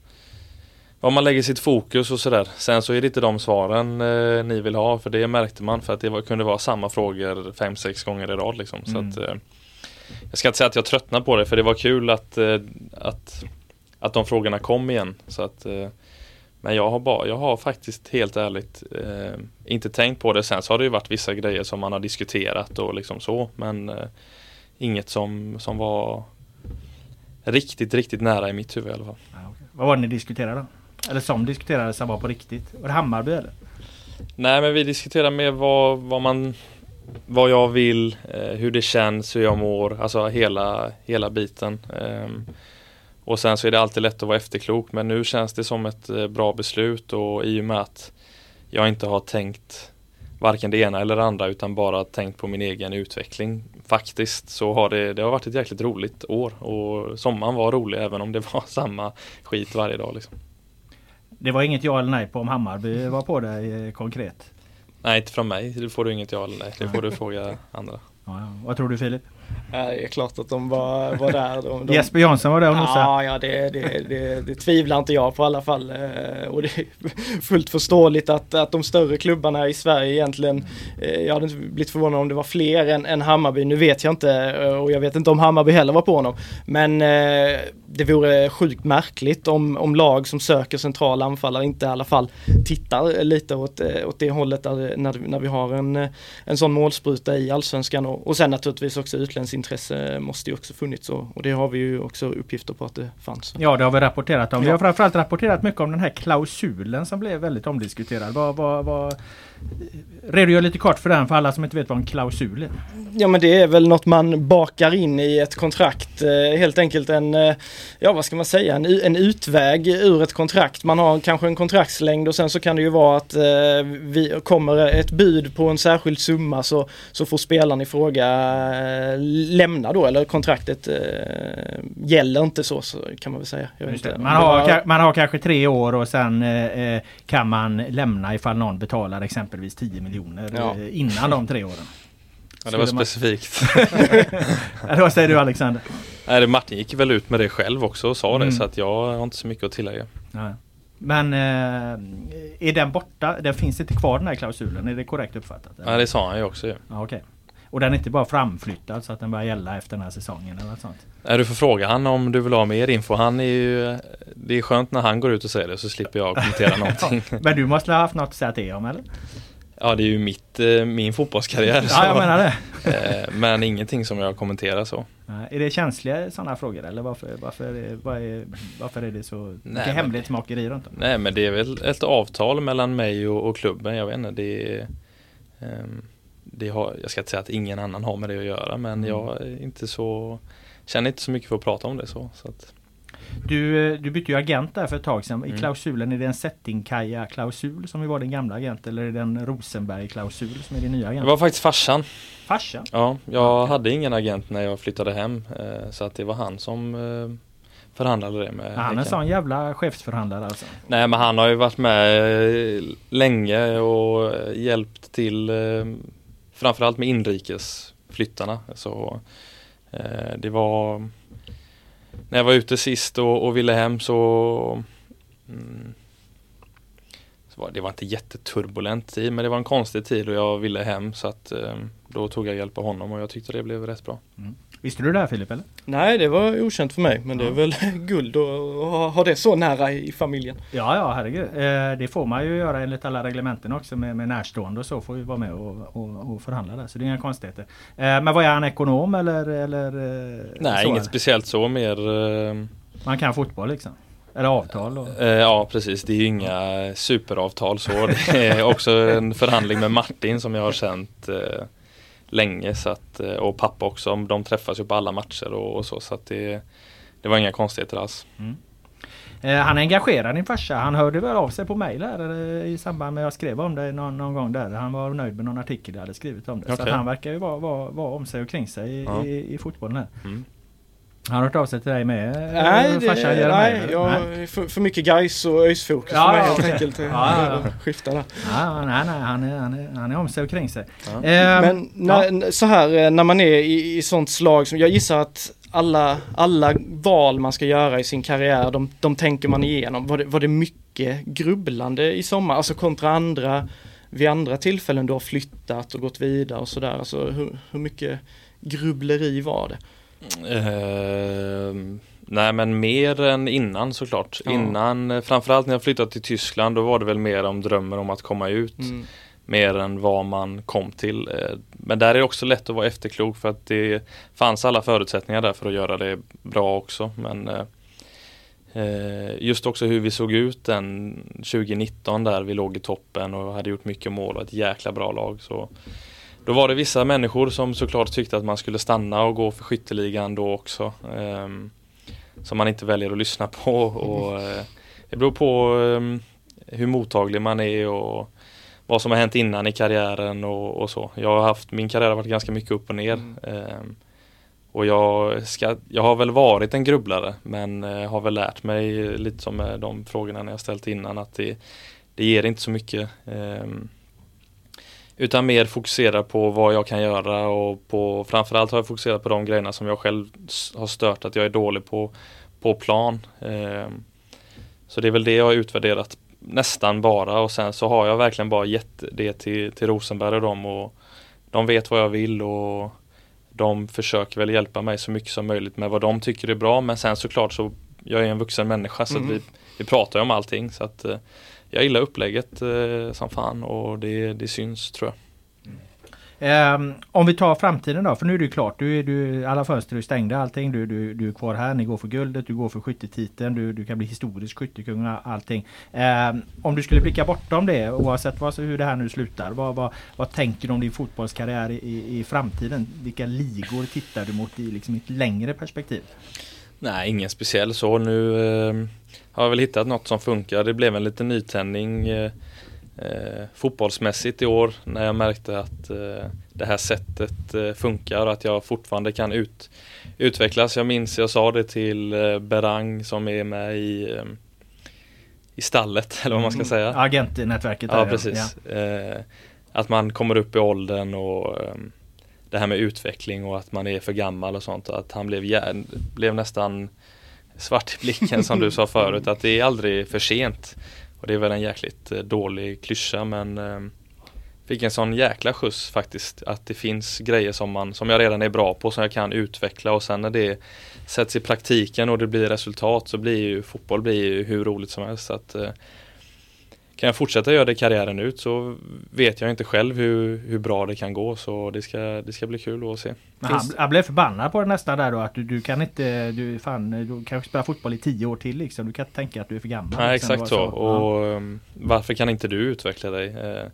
om man lägger sitt fokus och sådär. Sen så är det inte de svaren eh, ni vill ha för det märkte man för att det var, kunde vara samma frågor fem sex gånger i rad liksom. Mm. Så att, eh, jag ska inte säga att jag tröttnar på det för det var kul att, eh, att, att de frågorna kom igen. Så att, eh, men jag har, bara, jag har faktiskt helt ärligt eh, inte tänkt på det. Sen så har det ju varit vissa grejer som man har diskuterat och liksom så men eh, inget som, som var riktigt, riktigt nära i mitt huvud i alla fall. Vad var det ni diskuterade då? Eller som diskuterades som var på riktigt? Var det Hammarby eller? Nej men vi diskuterar mer vad, vad man vad jag vill, eh, hur det känns, hur jag mår, alltså hela, hela biten. Ehm, och sen så är det alltid lätt att vara efterklok men nu känns det som ett eh, bra beslut och i och med att jag inte har tänkt varken det ena eller det andra utan bara tänkt på min egen utveckling faktiskt så har det, det har varit ett jäkligt roligt år och sommaren var rolig även om det var samma skit varje dag. Liksom. Det var inget ja eller nej på om Hammarby var på dig eh, konkret? Nej, inte från mig. Det får du inget ja eller nej. Det får du fråga andra. Ja, ja. Vad tror du Filip? Det är klart att de var, var där. De, de... Jesper Jansson var där och nosade. Ja, ja det, det, det, det tvivlar inte jag på i alla fall. Eh, och det är fullt förståeligt att, att de större klubbarna i Sverige egentligen, eh, jag hade inte blivit förvånad om det var fler än, än Hammarby. Nu vet jag inte eh, och jag vet inte om Hammarby heller var på honom. Men det vore sjukt märkligt om, om lag som söker centrala anfallare inte i alla fall tittar lite åt, åt det hållet där, när, när vi har en, en sån målspruta i allsvenskan och, och sen naturligtvis också utländsk intresse måste ju också funnits och, och det har vi ju också uppgifter på att det fanns. Ja det har vi rapporterat om. Vi har framförallt rapporterat mycket om den här klausulen som blev väldigt omdiskuterad. Vad, vad, vad, redogör lite kort för den för alla som inte vet vad en klausul är. Ja men det är väl något man bakar in i ett kontrakt. Eh, helt enkelt en, eh, ja vad ska man säga, en, en utväg ur ett kontrakt. Man har kanske en kontraktslängd och sen så kan det ju vara att eh, vi kommer ett bud på en särskild summa så, så får spelaren i fråga lämna då eller kontraktet gäller inte så, så kan man väl säga. Man, har, man har kanske tre år och sen kan man lämna ifall någon betalar exempelvis 10 miljoner ja. innan de tre åren. Ja, det var specifikt. vad säger du Alexander? Nej, Martin gick väl ut med det själv också och sa mm. det så att jag har inte så mycket att tillägga. Nej. Men eh, är den borta? Den finns inte kvar den här klausulen? Är det korrekt uppfattat? Ja det sa han ju också. Ja, okay. Och den är inte bara framflyttad så att den börjar gälla efter den här säsongen eller något sånt? Nej, du får fråga han om du vill ha mer info. Han är ju Det är skönt när han går ut och säger det så slipper jag kommentera någonting. Men du måste ha haft något att säga till om eller? Ja det är ju mitt, eh, min fotbollskarriär. Ja jag menar det. Eh, men ingenting som jag kommenterar så. Är det känsliga sådana frågor eller varför, varför, är, varför är det så mycket hemlighetsmakeri runt om? Nej men det är väl ett avtal mellan mig och, och klubben. Jag vet inte. Det är, um, det har, jag ska inte säga att ingen annan har med det att göra men mm. jag är inte så Känner inte så mycket för att prata om det så. så att. Du, du bytte ju agent där för ett tag sedan. I mm. klausulen, är det en Settingkaja klausul som var din gamla agent eller är det en Rosenberg klausul som är din nya agent? Det var faktiskt farsan. Farsan? Ja, jag hade ingen agent när jag flyttade hem eh, så att det var han som eh, förhandlade det med. Han är en sån jävla chefsförhandlare alltså? Nej men han har ju varit med eh, länge och hjälpt till framförallt med inrikesflyttarna. Så eh, det var när jag var ute sist och, och ville hem så, mm, så var, det var inte jätteturbulent tid men det var en konstig tid och jag ville hem så att eh, då tog jag hjälp av honom och jag tyckte det blev rätt bra. Mm. Visste du det här Filip eller? Nej det var okänt för mig men det är väl guld att ha det så nära i familjen. Ja ja herregud. Eh, det får man ju göra enligt alla reglementen också med, med närstående och så får vi vara med och, och, och förhandla där. Så det är inga konstigheter. Eh, men var är han ekonom eller? eller eh, Nej så, inget eller? speciellt så mer Man kan fotboll liksom? Eller avtal? Då? Ja precis, det är ju inga superavtal så. Det är också en förhandling med Martin som jag har känt länge så att, eh, och pappa också. De träffas ju på alla matcher och, och så så att det, det var inga konstigheter alls. Mm. Eh, han engagerade din farsa. Han hörde väl av sig på mejl i samband med att jag skrev om det någon, någon, gång där. Han var nöjd med någon artikel jag hade skrivit om det. Okay. Så han verkar ju vara, vara, vara om sig och kring sig i, ja. i, i fotbollen här. Mm. Han har hört av sig till dig med? Nej, det, nej, jag, nej. För, för mycket guys och ÖIS-fokus ja, för mig helt okay. enkelt. Ja, ja. Skifta där. Ja, nej, nej, han är, han är, han är om sig och kring sig. Ja. Eh, Men när, så här eh, när man är i, i sånt slag som jag gissar att alla, alla val man ska göra i sin karriär, de, de tänker man igenom. Var det, var det mycket grubblande i sommar, alltså kontra andra, vid andra tillfällen du har flyttat och gått vidare och sådär. Alltså hur, hur mycket grubbleri var det? Uh, nej men mer än innan såklart. Ja. Innan, framförallt när jag flyttade till Tyskland då var det väl mer om drömmen om att komma ut. Mm. Mer än vad man kom till. Eh, men där är det också lätt att vara efterklok för att det fanns alla förutsättningar där för att göra det bra också. Men uh, just också hur vi såg ut den 2019 där vi låg i toppen och hade gjort mycket mål och ett jäkla bra lag. Så då var det vissa människor som såklart tyckte att man skulle stanna och gå för skytteligan då också. Eh, som man inte väljer att lyssna på. Och, eh, det beror på eh, hur mottaglig man är och vad som har hänt innan i karriären och, och, så. Jag har haft, min karriär har varit ganska mycket upp och ner. Mm. Ehm, och jag, ska, jag har väl varit en grubblare men eh, har väl lärt mig lite som med de frågorna jag ställt innan att det, det ger inte så mycket. Um, utan mer fokusera på vad jag kan göra och på framförallt har jag fokuserat på de grejerna som jag själv har stört att jag är dålig på på plan. Eh, så det är väl det jag har utvärderat nästan bara och sen så har jag verkligen bara gett det till, till Rosenberg och dem och de vet vad jag vill och de försöker väl hjälpa mig så mycket som möjligt med vad de tycker är bra men sen såklart så jag är en vuxen människa så mm. vi, vi pratar om allting så att eh, jag gillar upplägget eh, som fan och det, det syns tror jag. Um, om vi tar framtiden då, för nu är det ju klart. Du, du, alla fönster är stängda, allting. Du, du, du är kvar här, ni går för guldet, du går för skyttetiteln, du, du kan bli historisk skyttekung och allting. Um, om du skulle blicka bortom det, oavsett vad, hur det här nu slutar. Vad, vad, vad tänker du om din fotbollskarriär i, i framtiden? Vilka ligor tittar du mot i liksom ett längre perspektiv? Nej, ingen speciell så. Nu eh, har jag väl hittat något som funkar. Det blev en liten nytändning eh, eh, fotbollsmässigt i år när jag märkte att eh, det här sättet eh, funkar och att jag fortfarande kan ut, utvecklas. Jag minns jag sa det till eh, Berang som är med i eh, i stallet eller vad man ska mm. säga. Agentnätverket. Ja, precis. Ja. Eh, att man kommer upp i åldern och det här med utveckling och att man är för gammal och sånt. Att han blev, blev nästan svart i blicken som du sa förut. Att det är aldrig för sent. Och det är väl en jäkligt eh, dålig klyscha men eh, fick en sån jäkla skjuts faktiskt att det finns grejer som, man, som jag redan är bra på som jag kan utveckla och sen när det sätts i praktiken och det blir resultat så blir ju fotboll blir ju hur roligt som helst. Så att, eh, kan jag fortsätta göra det karriären ut så vet jag inte själv hur, hur bra det kan gå så det ska, det ska bli kul att se. han, han blev förbannad på det nästan där då att du, du kan inte, du, fan, du kanske spela fotboll i tio år till liksom. Du kan inte tänka att du är för gammal. Nej liksom. exakt så. så. Och ja. Um, varför kan inte du utveckla dig? Eh,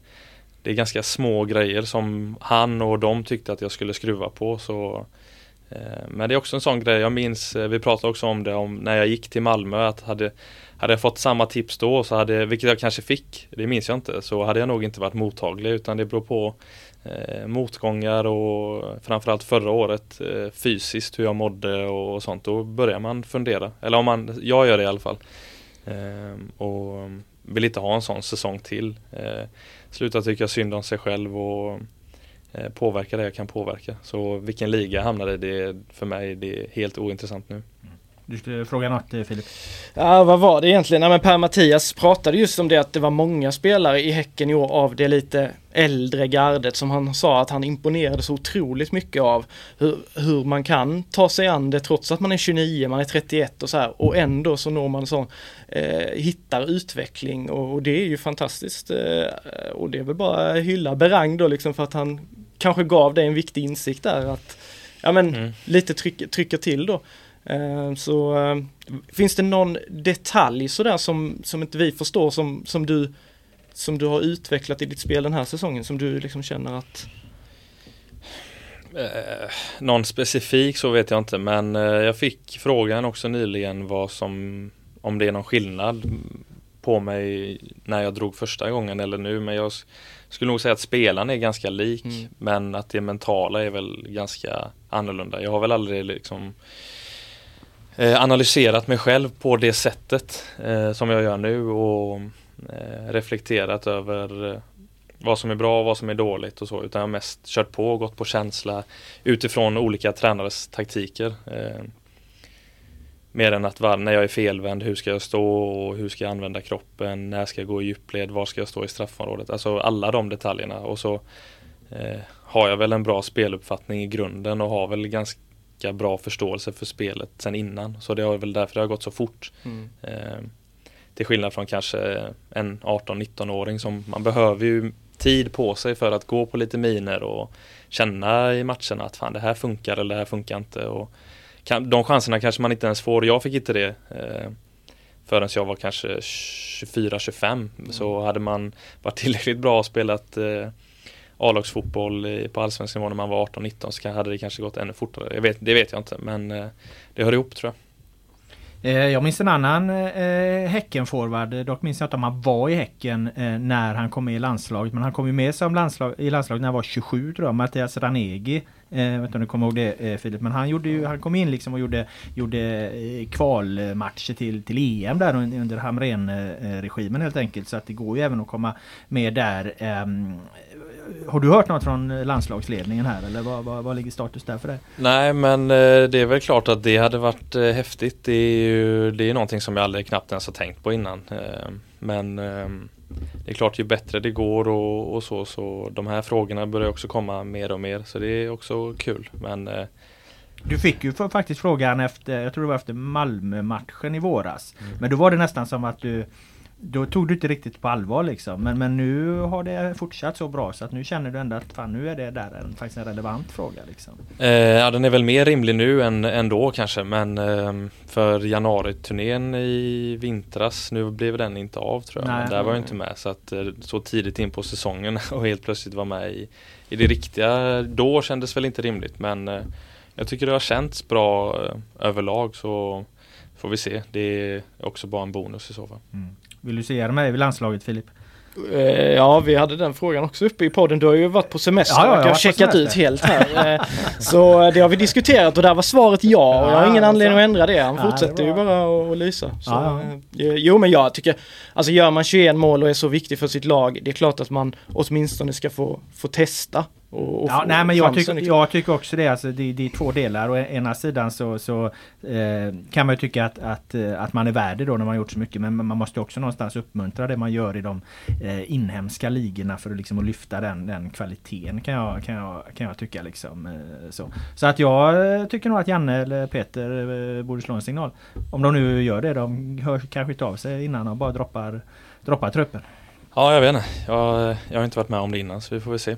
det är ganska små grejer som han och de tyckte att jag skulle skruva på så eh, men det är också en sån grej, jag minns, eh, vi pratade också om det om när jag gick till Malmö att hade hade jag fått samma tips då, så hade, vilket jag kanske fick, det minns jag inte, så hade jag nog inte varit mottaglig utan det beror på eh, motgångar och framförallt förra året eh, fysiskt hur jag mådde och sånt. Då börjar man fundera, eller om man, jag gör det i alla fall. Eh, och vill inte ha en sån säsong till. Eh, sluta tycka synd om sig själv och eh, påverka det jag kan påverka. Så vilken liga jag hamnar i, det för mig det är helt ointressant nu. Mm. Du skulle fråga något eh, Filip? Ja vad var det egentligen? Ja, men Per-Mattias pratade just om det att det var många spelare i Häcken i år av det lite äldre gardet som han sa att han imponerade så otroligt mycket av. Hur, hur man kan ta sig an det trots att man är 29, man är 31 och så här och ändå så når man sån, eh, hittar utveckling och, och, det är ju fantastiskt. Eh, och det är väl bara hylla Berang då liksom för att han kanske gav dig en viktig insikt där att ja men mm. lite tryck, trycka till då. Eh, så eh, finns det någon detalj sådär som, som inte vi förstår som, som, du, som du har utvecklat i ditt spel den här säsongen som du liksom känner att eh, någon specifik så vet jag inte men eh, jag fick frågan också nyligen vad som om det är någon skillnad på mig när jag drog första gången eller nu men jag skulle nog säga att spelaren är ganska lik mm. men att det mentala är väl ganska annorlunda. Jag har väl aldrig liksom Eh, analyserat mig själv på det sättet eh, som jag gör nu och eh, reflekterat över eh, vad som är bra och vad som är dåligt och så utan jag har mest kört på och gått på känsla utifrån olika tränares taktiker. Eh, mer än att när jag är felvänd, hur ska jag stå och hur ska jag använda kroppen, när ska jag gå i djupled, var ska jag stå i straffområdet. Alltså alla de detaljerna och så eh, har jag väl en bra speluppfattning i grunden och har väl ganska ganska bra förståelse för spelet sen innan. Så det är väl därför det har gått så fort. Mm. Eh, till skillnad från kanske en 18-19-åring som man behöver ju tid på sig för att gå på lite miner och känna i matcherna att fan det här funkar eller det här funkar inte. Och kan, de chanserna kanske man inte ens får. Jag fick inte det eh, förrän jag var kanske 24-25. Mm. Så hade man varit tillräckligt bra och spelat eh, A-lagsfotboll på allsvensk nivå när man var 18-19 så hade det kanske gått ännu fortare. Jag vet, det vet jag inte men eh, det hör ihop tror jag. Eh, jag minns en annan eh, Häcken-forward. Dock minns jag inte om han var i Häcken eh, när han kom med i landslaget. Men han kom ju med som landslag, i landslaget när han var 27 tror jag. Mattias Ranegi. Eh, jag vet inte om du kommer ihåg det eh, Filip. Men han, gjorde ju, han kom in liksom och gjorde, gjorde eh, kvalmatcher till, till EM där under Hamrén-regimen helt enkelt. Så att det går ju även att komma med där. Ehm, har du hört något från landslagsledningen här eller vad, vad, vad ligger status där för dig? Nej men eh, det är väl klart att det hade varit eh, häftigt. Det är ju det är någonting som jag aldrig knappt ens har tänkt på innan. Eh, men ehm, det är klart ju bättre det går och, och, så så de här frågorna börjar också komma mer och mer så det är också kul. Men du fick ju faktiskt frågan efter, jag tror det var efter Malmö-matchen i våras. Mm. Men då var det nästan som att du då tog du inte riktigt på allvar liksom. Men, men nu har det fortsatt så bra så att nu känner du ändå att fan nu är det där en, faktiskt en relevant fråga. Liksom. Eh, ja den är väl mer rimlig nu än, än då kanske men eh, för januariturnén i vintras, nu blev den inte av tror jag. Nej, men där var jag inte med så att eh, så tidigt in på säsongen och helt plötsligt vara med i, i det riktiga, då kändes väl inte rimligt men eh, jag tycker det har känts bra eh, överlag så får vi se. Det är också bara en bonus i så fall. Mm. Vill du se med i landslaget Filip? Eh, ja, vi hade den frågan också uppe i podden. Du har ju varit på semester ja, ja, och jag har checkat ut helt här. Eh, så eh, det har vi diskuterat och där var svaret ja och jag har ingen anledning att ändra det. Han fortsätter ju bara att lysa. Så, jo, men jag tycker, alltså gör man 21 mål och är så viktig för sitt lag, det är klart att man åtminstone ska få, få testa och, och ja, nej, men jag, tycker, liksom. jag tycker också det. Alltså, det, det är två delar. Å ena sidan så, så eh, kan man ju tycka att, att, eh, att man är värd det då när man gjort så mycket. Men man måste också någonstans uppmuntra det man gör i de eh, inhemska ligorna för att, liksom, att lyfta den, den kvaliteten kan jag, kan jag, kan jag tycka. Liksom, eh, så. så att jag eh, tycker nog att Janne eller Peter eh, borde slå en signal. Om de nu gör det. De hör kanske inte av sig innan de bara droppar, droppar truppen. Ja, jag vet inte. Jag, jag har inte varit med om det innan så vi får väl se.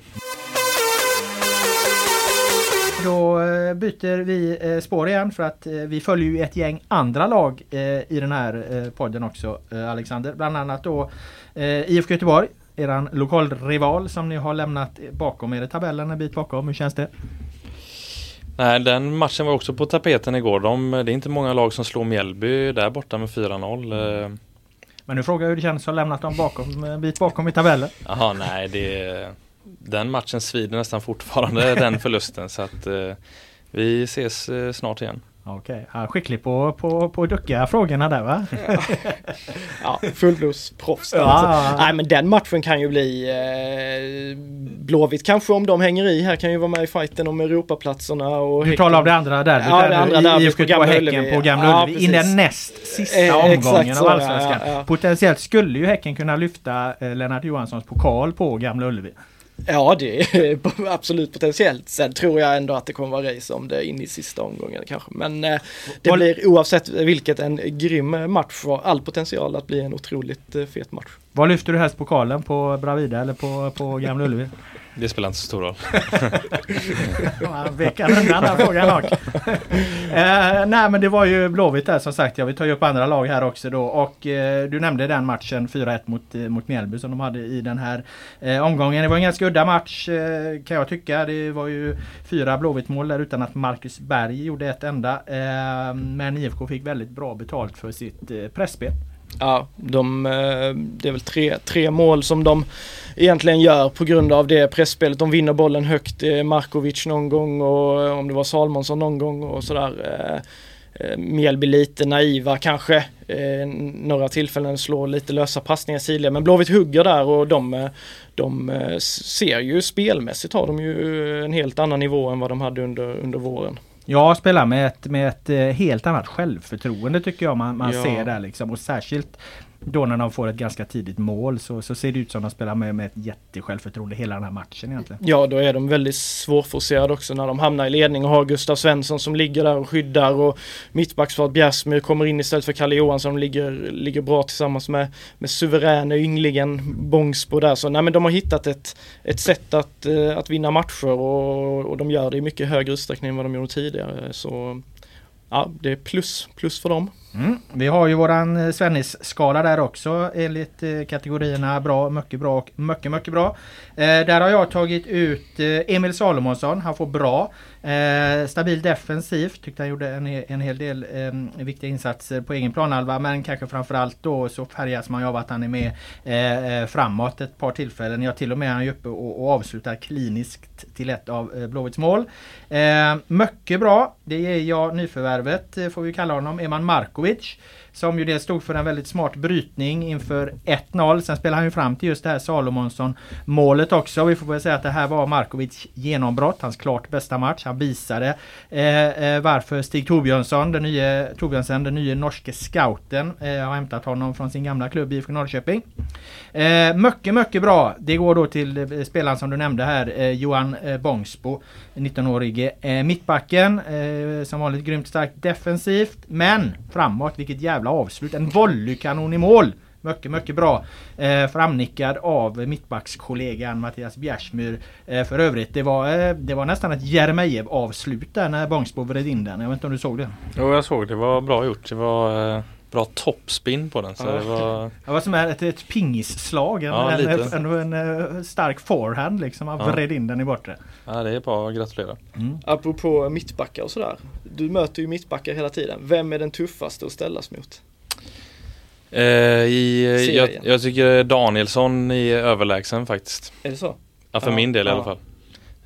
Då eh, byter vi eh, spår igen för att eh, vi följer ju ett gäng andra lag i den här podden också Alexander. Bland annat då IFK Göteborg, eran lokalrival som ni har lämnat bakom er i tabellen en bit bakom. Hur känns det? Nej, den matchen var också på tapeten igår. De, det är inte många lag som slår Mjällby där borta med 4-0. Men nu frågar jag hur det känns att ha lämnat dem bakom, en bit bakom i tabellen. Jaha, nej det den matchen svider nästan fortfarande den förlusten så att eh, vi ses eh, snart igen. Okej, okay. skicklig på, på, på att ducka frågorna där va? ja, fullblodsproffs. Ja. Alltså. Nej men den matchen kan ju bli eh, Blåvitt kanske om de hänger i här kan ju vara med i fighten om Europaplatserna. Och du talar om det andra derbyt ja, det andra derbyt IFK på Häcken på Gamla ja, Ullevi. I den näst sista eh, omgången av Allsvenskan. Ja, ja. Potentiellt skulle ju Häcken kunna lyfta eh, Lennart Johanssons pokal på Gamla Ullevi. Ja, det är absolut potentiellt. Sen tror jag ändå att det kommer vara race om det in i sista omgången kanske. Men eh, det blir oavsett vilket en grym match och all potential att bli en otroligt eh, fet match. Var lyfter du helst pokalen? På Bravida eller på, på Gamla Ullevi? Det spelar inte så stor roll. Man vekar undan den frågan eh, Nej men det var ju Blåvitt där som sagt. Jag vill ta upp andra lag här också då. Och eh, du nämnde den matchen 4-1 mot, eh, mot Mjällby som de hade i den här eh, omgången. Det var en ganska udda match eh, kan jag tycka. Det var ju fyra Blåvitt mål där utan att Marcus Berg gjorde ett enda. Eh, men IFK fick väldigt bra betalt för sitt eh, pressspel. Ja, de, eh, det är väl tre, tre mål som de egentligen gör på grund av det pressspelet. De vinner bollen högt, eh, Markovic någon gång och eh, om det var Salmonsson någon gång och sådär. Mjällby lite naiva kanske. Några tillfällen slår lite lösa passningar sidled men Blåvitt hugger där och de, de ser ju spelmässigt har de ju en helt annan nivå än vad de hade under, under våren. Ja, spelar med ett, med ett eh, helt annat självförtroende tycker jag man, man ja. ser där liksom. Och särskilt då när de får ett ganska tidigt mål så, så ser det ut som att de spelar med, med ett jättesjälvförtroende hela den här matchen egentligen. Ja, då är de väldigt svårforcerade också när de hamnar i ledning och har Gustav Svensson som ligger där och skyddar och mittbacksfart Bjärsmyr kommer in istället för Kalle Johansson som ligger, ligger bra tillsammans med, med suveräna ynglingen Bångsbo där. Så nej men de har hittat ett, ett sätt att, eh, att vinna matcher och, och de gör det i mycket högre utsträckning än vad de gjorde tidigare. Så ja, det är plus, plus för dem. Mm. Vi har ju våran eh, Svennis-skala där också enligt eh, kategorierna bra, mycket bra och mycket, mycket bra. Eh, där har jag tagit ut eh, Emil Salomonsson. Han får bra. Eh, stabil defensivt. Tyckte han gjorde en, en hel del eh, viktiga insatser på egen planhalva. Men kanske framförallt då så färgas man ju av att han är med eh, framåt ett par tillfällen. Ja till och med är han ju uppe och, och avslutar kliniskt till ett av eh, Blåvitts mål. Eh, mycket bra. Det ger jag nyförvärvet får vi kalla honom. Eman Markovic som ju det stod för en väldigt smart brytning inför 1-0. Sen spelade han ju fram till just det här Salomonsson målet också. Vi får väl säga att det här var Markovic genombrott, hans klart bästa match. Han visade eh, eh varför Stig Torbjörnsson, den nya, Torbjörnsen, den nya norske scouten, eh, har hämtat honom från sin gamla klubb IFK Norrköping. Eh, mycket, mycket bra. Det går då till eh, spelaren som du nämnde här, eh, Johan eh, Bångsbo, 19-årige eh, mittbacken. Eh, som vanligt grymt starkt defensivt, men framåt, vilket jävla avslut. En volleykanon i mål! Mycket, mycket bra. Eh, framnickad av mittbackskollegan Mattias Bjärsmyr. Eh, för övrigt, det var, eh, det var nästan ett Jeremejeff avslut där när Bångsbo vred in den. Jag vet inte om du såg det? Jo, jag såg det. Det var bra gjort. Det var eh, bra toppspin på den. Så Ja. det var... Det var som ett, ett pingisslag. En, Ja, en, en, en, en stark forehand liksom. Han Ja. vred in den i bortre. Ja, det är bra. Gratulera. Apropå mittbackar och sådär. Du möter ju mittbackar hela tiden. Vem är den tuffaste att ställas mot? Eh, i, jag, jag tycker Danielsson är överlägsen faktiskt. Är det så? Ja, för Ja, min del i ja. alla fall.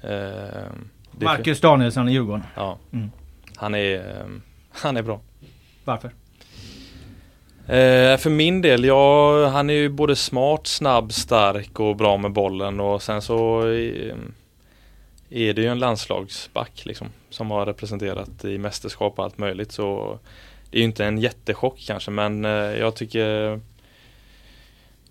Eh, är Marcus Danielsson i Djurgården. Ja. Mm. Han är, eh, han är bra. Varför? Eh, för min del, ja, han är ju både smart, snabb, stark och bra med bollen och sen så eh, är det ju en landslagsback liksom som har representerat i mästerskap och allt möjligt så det är ju inte en jättechock kanske men eh, jag tycker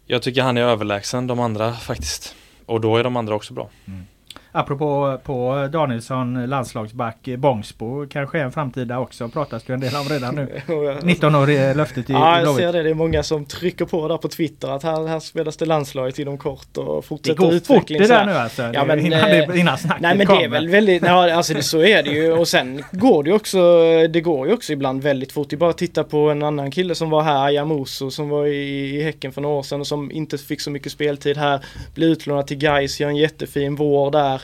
jag tycker han är överlägsen de andra faktiskt. Och då är de andra också bra. Mm. Apropå på Danielsson, landslagsback, Bångsbo kanske är en framtida också. Pratas det en del om redan nu. 19 år är löftet i Ja, jag ser det. Det är många som trycker på där på Twitter att här, här spelas det landslaget inom kort och Det fortsätter går fort utveckling. det så där nu alltså. Ja, men, innan, eh, det, innan snacket Nej men det är väl väldigt, ja, alltså det, så är det ju och sen går det ju också, det går ju också ibland väldigt fort. Det är bara att titta på en annan kille som var här, Ayamuso, som var i, i Häcken för några år sedan och som inte fick så mycket speltid här. Blev utlånad till Gais, gör en jättefin vår där.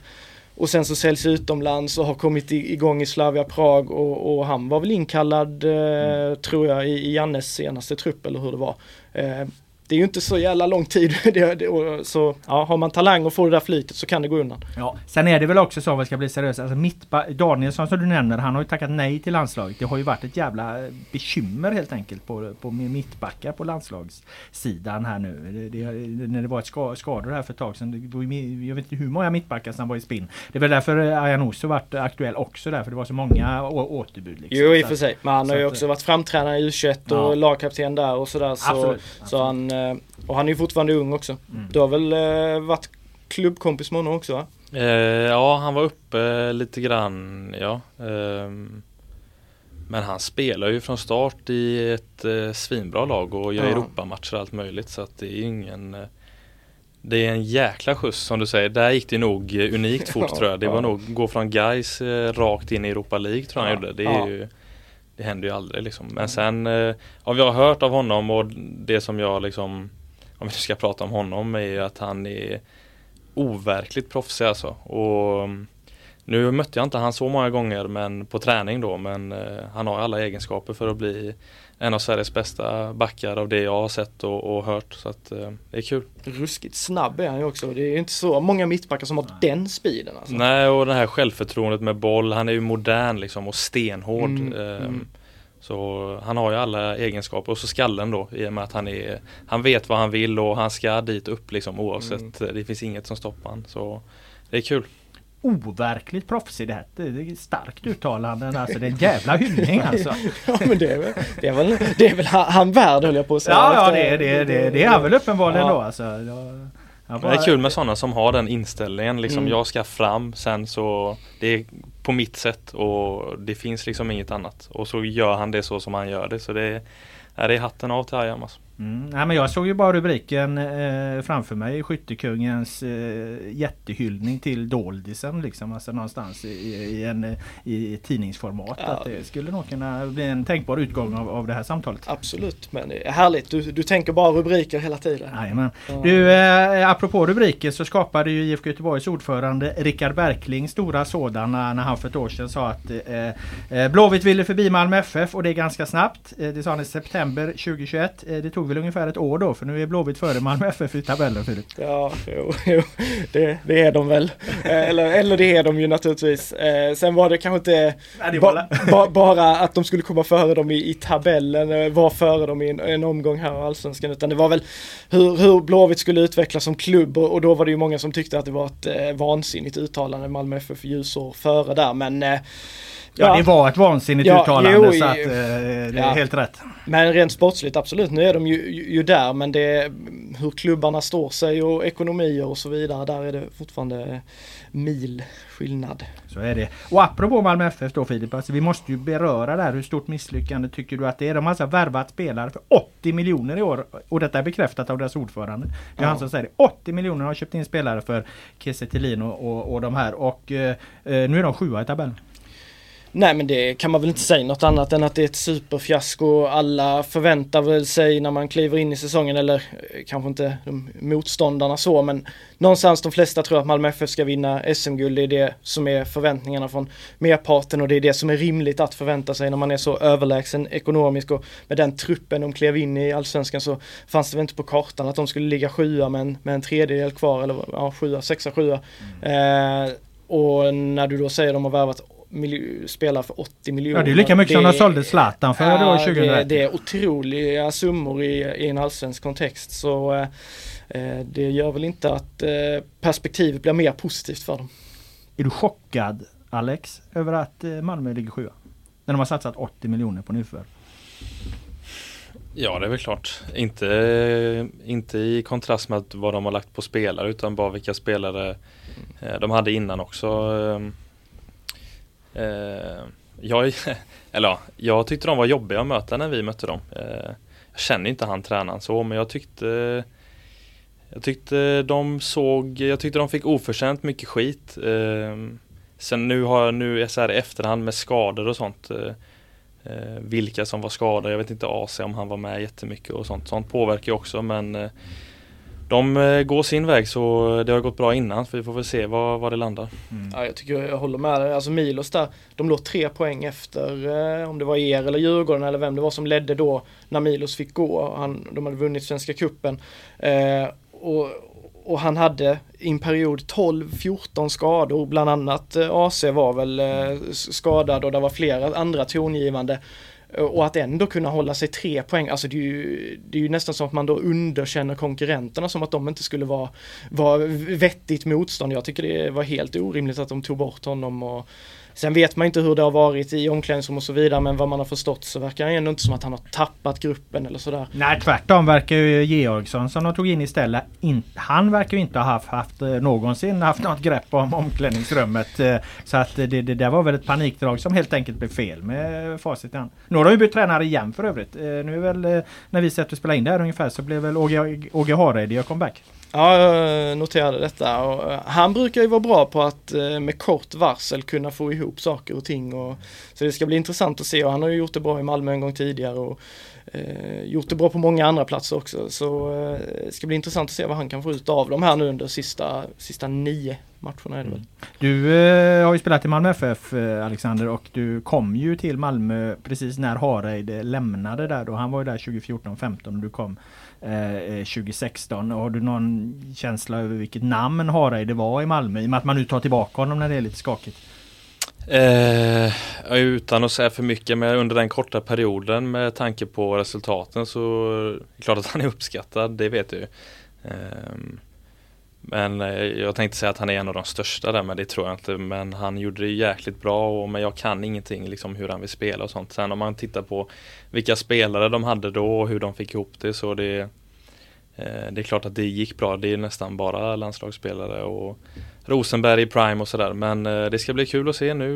Och sen så säljs utomlands och har kommit igång i Slavia Prag och, och han var väl inkallad eh, tror jag i, i Jannes senaste trupp eller hur det var. Eh, det är ju inte så jävla lång tid. så ja, har man talang och får det där flytet så kan det gå undan. Ja, sen är det väl också så om vi ska bli seriösa. Alltså mittba- Danielsson som du nämner, han har ju tackat nej till landslaget. Det har ju varit ett jävla bekymmer helt enkelt på, på mittbackar på landslagssidan här nu. Det, det, när det var ett ska, skador här för ett tag sedan. Jag vet inte hur många mittbackar som var i spinn. Det är väl därför Ayanoso varit aktuell också där, för det var så många å, återbud. Liksom. Jo i och för sig, men han har ju också varit framtränare i U21 och Ja. lagkapten där och sådär. Så, Absolut, så han, eh, och han är ju fortfarande ung också. Mm. Du har väl eh, varit klubbkompis med honom också va? Eh, ja, han var uppe lite grann, ja. Ehm, men han spelar ju från start i ett eh, svinbra lag och gör Ja. Europamatcher och allt möjligt så att det är ingen eh, Det är en jäkla skjuts som du säger. Där gick det nog eh, unikt fort Ja, tror jag. Det var ja. nog gå från eh, rakt in i Europa League tror jag han gjorde. Det, är ju, det händer ju aldrig liksom. Men sen eh, av jag har hört av honom och det som jag liksom om vi ska prata om honom är ju att han är overkligt proffsig alltså. Och mm, nu mötte jag inte han så många gånger men på träning då men eh, han har alla egenskaper för att bli en av Sveriges bästa backar av det jag har sett och, och hört så att eh, det är kul. Ruskigt snabb är han ju också. Det är ju inte så många mittbackar som har den speeden alltså. Nej och det här självförtroendet med boll, han är ju modern liksom och stenhård. Mm, Ehm, mm. Så han har ju alla egenskaper och så skallen då i och med att han är Han vet vad han vill och han ska dit upp liksom oavsett. Det finns inget som stoppar han. Så det är kul. Overkligt proffsig det här. Det är ett starkt uttalande. Alltså det är en jävla hyllning alltså. Ja men det är väl, det är väl, det är väl han, värd höll jag på att säga. Ja, ja det, är- det, det, är- det är han väl uppenbarligen Ja. då alltså. Jag, jag Men bara- Det är kul med sådana som har den inställningen liksom Mm. jag ska fram sen så Det är på mitt sätt och det finns liksom inget annat och så gör han det så som han gör det så det är, det är hatten av till Ayam alltså. Mm, nej, men jag såg ju bara rubriken eh, framför mig. Skyttekungens eh, jättehyllning till Doldisen liksom. Alltså någonstans i, i, en, eh, i tidningsformat. Ja. Att det skulle nog kunna bli en tänkbar utgång av, av det här samtalet. Absolut, men det är härligt. Du, du tänker bara rubriker hela tiden. Jajamän. Du, eh, apropå rubriker så skapade ju IFK Göteborgs ordförande Rickard Berkling stora sådana när han för ett år sedan sa att eh, eh, Blåvitt ville förbi Malmö FF och det är ganska snabbt. Eh, det sa han i september 2021. Eh, det tog tog väl ungefär ett år då för nu är Blåvitt före Malmö FF i tabellen Filip. Ja, jo, jo det, det, är de väl. Eh, eller, eller det är de ju naturligtvis. Eh, sen var det kanske inte Nej, ba, ba, bara att de skulle komma före dem i, i tabellen, eh, var före dem i en, en omgång här i Allsvenskan. Utan det var väl hur, hur Blåvitt skulle utvecklas som klubb och, och, då var det ju många som tyckte att det var ett eh, vansinnigt uttalande. Malmö FF ljusår före där men eh, Ja, det var ett vansinnigt ja, uttalande jo, så att eh, det är ja. helt rätt. Men rent sportsligt absolut, nu är de ju, ju, där men det hur klubbarna står sig och ekonomier och så vidare. Där är det fortfarande mil skillnad. Så är det. Och apropå Malmö FF då Filip, alltså vi måste ju beröra där. Hur stort misslyckande tycker du att det är? De har alltså värvat spelare för 80 miljoner i år. Och detta är bekräftat av deras ordförande. Det är ja. han som säger det. 80 miljoner har köpt in spelare för Kiese och, och, och de här. Och eh, eh nu är de sjua i tabellen. Nej men det kan man väl inte säga något annat än att det är ett superfiasko. Alla förväntar väl sig när man kliver in i säsongen eller eh, kanske inte de motståndarna så men någonstans de flesta tror att Malmö FF ska vinna SM-guld. Det är det som är förväntningarna från merparten och det är det som är rimligt att förvänta sig när man är så överlägsen ekonomiskt och med den truppen de klev in i allsvenskan så fanns det väl inte på kartan att de skulle ligga sjua med en, med en tredjedel kvar eller ja, sjua, sexa, sjua. Mm. Eh, och när du då säger att de har värvat spelar för 80 miljoner. Ja det är lika mycket det, som de sålde Zlatan för ja, då 2001. Det, det, är otroliga summor i, i en allsvensk kontext så eh, eh, det gör väl inte att eh, perspektivet blir mer positivt för dem. Är du chockad Alex över att eh, Malmö ligger sjua? När de har satsat 80 miljoner på nyförvärv. Ja det är väl klart. Inte, inte i kontrast med vad de har lagt på spelare utan bara vilka spelare eh, de hade innan också. Eh, jag, eller ja, jag tyckte de var jobbiga att möta när vi mötte dem. Eh, jag känner inte han tränaren så men jag tyckte Jag tyckte de såg, jag tyckte de fick oförtjänt mycket skit. Eh, sen nu har jag, nu är så här i efterhand med skador och sånt eh, eh, vilka som var skadade. Jag vet inte AC om han var med jättemycket och sånt. Sånt påverkar ju också men eh, de eh, går sin väg så det har gått bra innan så vi får väl se var, var det landar. Mm. Ja, jag tycker jag håller med dig. Alltså Milos där, de låg tre poäng efter eh, om det var er eller Djurgården eller vem det var som ledde då när Milos fick gå. Han, de hade vunnit Svenska Kuppen eh, och, och han hade i en period 12-14 skador, bland annat eh, AC var väl eh, skadad och det var flera andra tongivande. Eh, och att ändå kunna hålla sig tre poäng, alltså det är ju, det är ju nästan som att man då underkänner konkurrenterna som att de inte skulle vara, vara vettigt motstånd. Jag tycker det var helt orimligt att de tog bort honom och Sen vet man inte hur det har varit i omklädningsrum och så vidare men vad man har förstått så verkar det ändå inte som att han har tappat gruppen eller sådär. Nej tvärtom verkar ju Georgsson som de tog in istället. In, han verkar ju inte ha haft, haft eh, någonsin haft något grepp om omklädningsrummet. Eh, så att det, det där var väl ett panikdrag som helt enkelt blev fel med facit i hand. Nu har de ju bytt tränare igen för övrigt. Eh, nu är väl när vi sätter och spelar in det här ungefär så blev väl Åge Hareide gör comeback. Ja, jag eh, noterade detta. Och eh, han brukar ju vara bra på att eh, med kort varsel kunna få ihop saker och ting. Och, så det ska bli intressant att se och han har ju gjort det bra i Malmö en gång tidigare och eh, gjort det bra på många andra platser också. Så eh, det ska bli intressant att se vad han kan få ut av dem här nu under sista, sista nio matcherna är det väl. Mm. Du eh, har ju spelat i Malmö FF Alexander och du kom ju till Malmö precis när Hareide lämnade där då. Han var ju där 2014-15 och du kom Eh, eh, 2016. Har du någon känsla över vilket namn Hareide var i Malmö? I och med att man nu tar tillbaka honom när det är lite skakigt. Eh, utan att säga för mycket, men under den korta perioden med tanke på resultaten så är det klart att han är uppskattad, det vet du. Eh, men eh, jag tänkte säga att han är en av de största där, men det tror jag inte. Men han gjorde det jäkligt bra, och, men jag kan ingenting liksom hur han vill spela och sånt. Sen om man tittar på vilka spelare de hade då och hur de fick ihop det så det eh, det är klart att det gick bra. Det är nästan bara landslagsspelare och Rosenberg i Prime och sådär. Men eh, det ska bli kul att se nu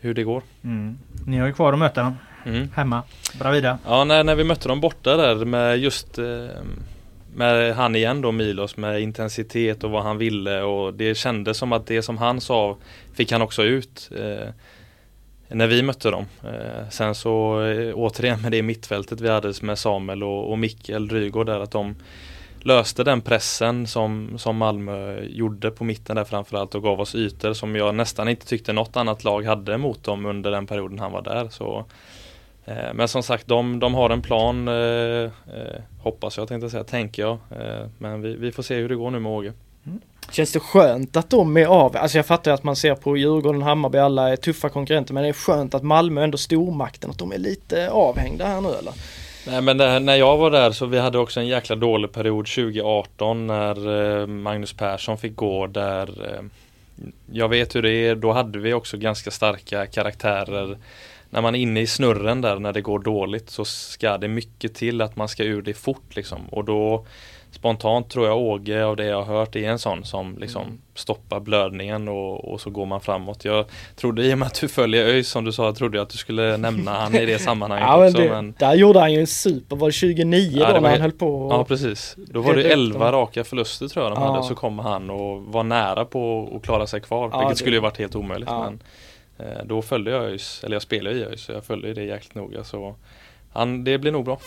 hur det går. Mm. Ni har ju kvar att möta dem mm. hemma. Bravida. Ja, när, när vi mötte dem borta där med just med han igen då Milos med intensitet och vad han ville och det kändes som att det som han sa fick han också ut eh, när vi mötte dem. Eh, sen så eh, återigen med det mittfältet vi hade med Samuel och, och Mikkel Rygård där att de löste den pressen som, som Malmö gjorde på mitten där framförallt och gav oss ytor som jag nästan inte tyckte något annat lag hade mot dem under den perioden han var där. Så men som sagt, de, de har en plan, eh, eh, hoppas jag tänkte säga, tänker jag. Eh, men vi, vi får se hur det går nu med Åge. Känns det skönt att de är av? Alltså jag fattar att man ser på Djurgården, Hammarby, alla är tuffa konkurrenter men det är skönt att Malmö ändå stormakten, att de är lite avhängda här nu eller? Nej men det, när jag var där så vi hade också en jäkla dålig period 2018 när eh, Magnus Persson fick gå där eh, Jag vet hur det är, då hade vi också ganska starka karaktärer När man är inne i snurren där när det går dåligt så ska det mycket till att man ska ur det fort liksom och då Spontant tror jag Åge av det jag har hört är en sån som liksom Mm. stoppar blödningen och, och så går man framåt. Jag trodde i och med att du följer ÖIS som du sa, trodde jag att du skulle nämna han i det sammanhanget Ja men, också. det, men... där gjorde han ju en super, var det 2009 Ja, det då var när han höll på? Ja precis. Då var det upp 11 dem. raka förluster tror jag de Ja. hade. Så kom han och var nära på att klara sig kvar. Ja, vilket det- skulle ju varit helt omöjligt. Men, då följde jag ÖIS, eller jag spelade i ÖIS så jag följde det jäkligt noga. Så han, det blir nog bra.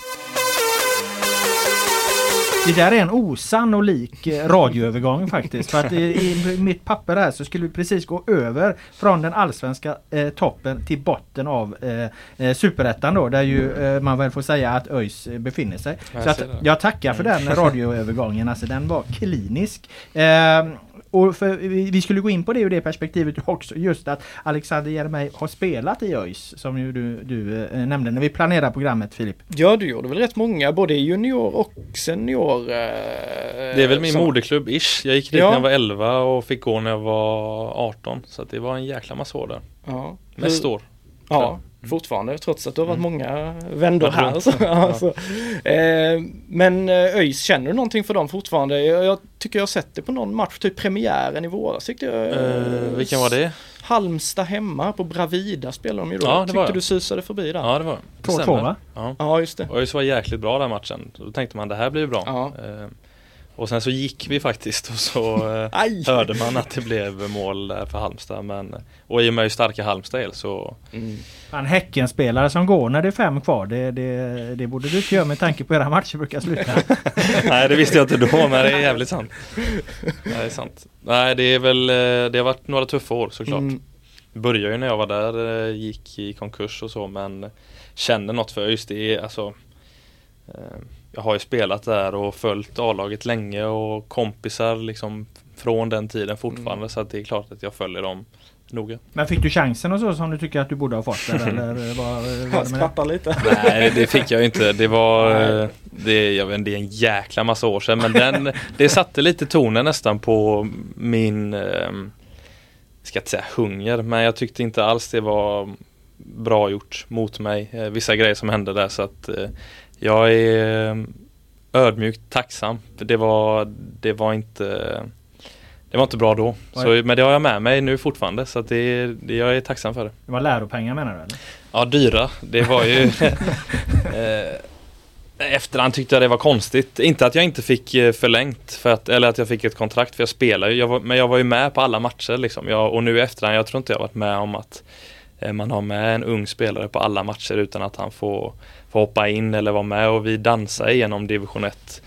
Det där är en osannolik eh, radioövergång faktiskt. För att i, i mitt papper här så skulle vi precis gå över från den allsvenska eh, toppen till botten av eh, eh, superettan då. Där ju eh, man väl får säga att ÖIS eh, befinner sig. Jag så att jag tackar för den radioövergången. Alltså den var klinisk. Eh, och för, vi vi skulle gå in på det ur det perspektivet också. Just att Alexander Jeremej har spelat i ÖIS. Som ju du, du eh, nämnde när vi planerade programmet Filip. Ja du gjorde väl rätt många, både junior och senior. Eh, Det är väl min som- moderklubb ish. Jag gick dit Ja. när jag var 11 och fick gå när jag var 18. Så att det var en jäkla massa år där. Ja. Mest år. Ja, fortfarande trots att det har varit många vändor här. runt. Så, ja, så. Eh, men eh, ÖIS, känner du någonting för dem fortfarande? Jag, jag tycker jag har sett det på någon match, typ premiären i våras tyckte jag. Eh, vilken var det? Halmstad hemma på Bravida spelade de ju då. Ja, det tyckte var jag. du susade förbi där. Ja det var. 2-2 stämmer. va? Ja. Ja, just det. ÖIS var jäkligt bra den matchen. Då tänkte man det här blir ju bra. Ja. Eh, och sen så gick vi faktiskt och så eh, Aj! hörde man att det blev mål för Halmstad. Men, och i och med hur starka Halmstad är så Mm. En Häckenspelare som går när det är fem kvar. Det, det, det borde du inte göra med tanke på hur era matcher brukar sluta. Nej det visste jag inte då men det är jävligt sant. Nej, det är sant. Nej det är väl, eh, det har varit några tuffa år såklart. Mm. Började ju när jag var där, eh, gick i konkurs och så men kände något för ÖIS. Det alltså Jag har ju spelat där och följt A-laget länge och kompisar liksom från den tiden fortfarande Mm. så att det är klart att jag följer dem noga. Men fick du chansen och så som du tycker att du borde ha fått? Där, eller vad, vad Han var det skrattar lite. Nej det fick jag inte. Det var eh, det, jag vet, inte, det är en jäkla massa år sedan men den, det satte lite tonen nästan på min eh, ska inte säga hunger men jag tyckte inte alls det var bra gjort mot mig. Eh, vissa grejer som hände där så att eh, jag är eh, ödmjukt tacksam. Det var, det var inte det var inte bra då. Så, men det har jag med mig nu fortfarande så det, det, jag är tacksam för det. Det var läropengar menar du? Eller? Ja, dyra. Det var ju... eh, efterhand tyckte jag det var konstigt. Inte att jag inte fick eh, förlängt, för att, eller att jag fick ett kontrakt, för jag spelar ju. Men jag var ju med på alla matcher liksom. Jag, och nu i efterhand, jag tror inte jag varit med om att eh, man har med en ung spelare på alla matcher utan att han får, får hoppa in eller vara med. Och vi dansar igenom division 1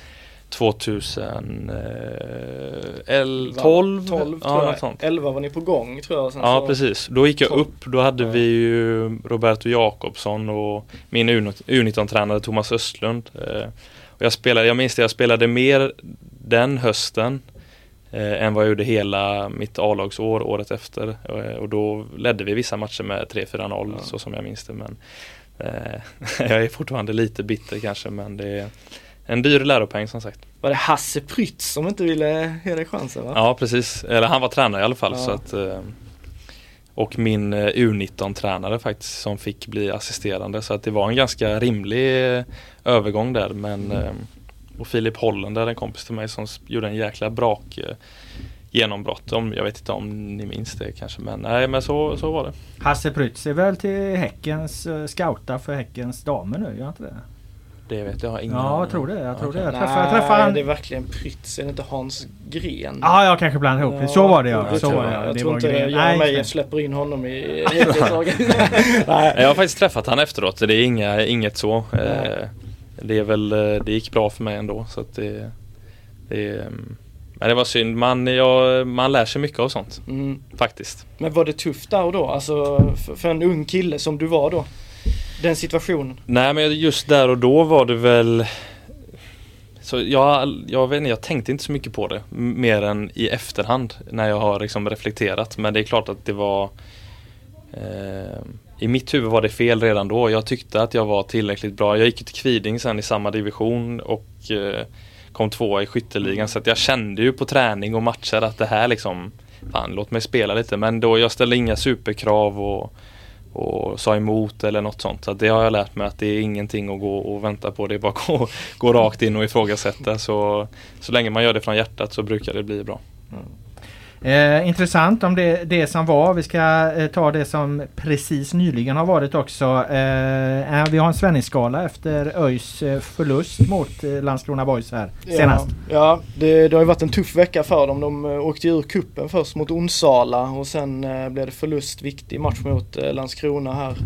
2012, 12, 12 ja, tror något jag. sånt. 11 var ni på gång tror jag. Sen Ja så... precis, då gick jag 12. upp. Då hade Ja. vi ju Roberto Jakobsson och min U19-tränare Thomas Östlund. Eh, och jag, spelade, jag minns det, jag spelade mer den hösten eh, än vad jag gjorde hela mitt A-lagsår året efter. Eh, och då ledde vi vissa matcher med 3-4-0 så som jag minns det. Men, jag är fortfarande lite bitter kanske men det är en dyr läropeng som sagt. Var det Hasse Prytz som inte ville ge dig chansen va? Ja precis, eller han var tränare i alla fall Ja. så att eh, Och min eh, U19-tränare faktiskt som fick bli assisterande så att det var en ganska rimlig eh, övergång där men eh, Och Filip Hollander, en kompis till mig som gjorde en jäkla brak eh, genombrott. Om, jag vet inte om ni minns det kanske men nej men så, så var det. Hasse Prytz är väl till Häckens uh, scouta för Häckens damer nu? Gör inte det? Det vet jag, jag ingen Ja, jag tror det. Jag tror Okej. det. Jag Nej, träffade, jag träffade han... det är verkligen Prytz, är det inte Hans Gren? Ja, jag kanske blandade ihop det. Så var det ja. Så var det. jag. Jag Det tror inte Nej, Meijer just det. släpper in honom i. Nej. Jag har faktiskt träffat han efteråt, det är inga, inget så. Eh, det är väl, eh, det gick bra för mig ändå så att det, det mm, Men det var synd, man, jag, man lär sig mycket av sånt Mm. faktiskt. Men var det tufft där och då? Alltså för, för en ung kille som du var då? den situationen? Nej men just där och då var det väl så jag, jag vet inte, jag tänkte inte så mycket på det mer än i efterhand när jag har liksom reflekterat men det är klart att det var eh, I mitt huvud var det fel redan då. Jag tyckte att jag var tillräckligt bra. Jag gick till Kviding sen i samma division och eh, kom tvåa i skytteligan så att jag kände ju på träning och matcher att det här liksom Fan låt mig spela lite men då jag ställde inga superkrav och och sa emot eller något sånt. Så det har jag lärt mig att det är ingenting att gå och vänta på. Det är bara att gå, gå rakt in och ifrågasätta. Så, så länge man gör det från hjärtat så brukar det bli bra. Mm. Eh, intressant om det, det som var. Vi ska eh, ta det som precis nyligen har varit också. Eh, vi har en Svenningsskala efter ÖIS eh, förlust mot eh, Landskrona Boys här senast. Ja, ja det, det, har ju varit en tuff vecka för dem. De eh, åkte ur kuppen först mot Onsala och sen blev det förlust, viktig match mot Landskrona här.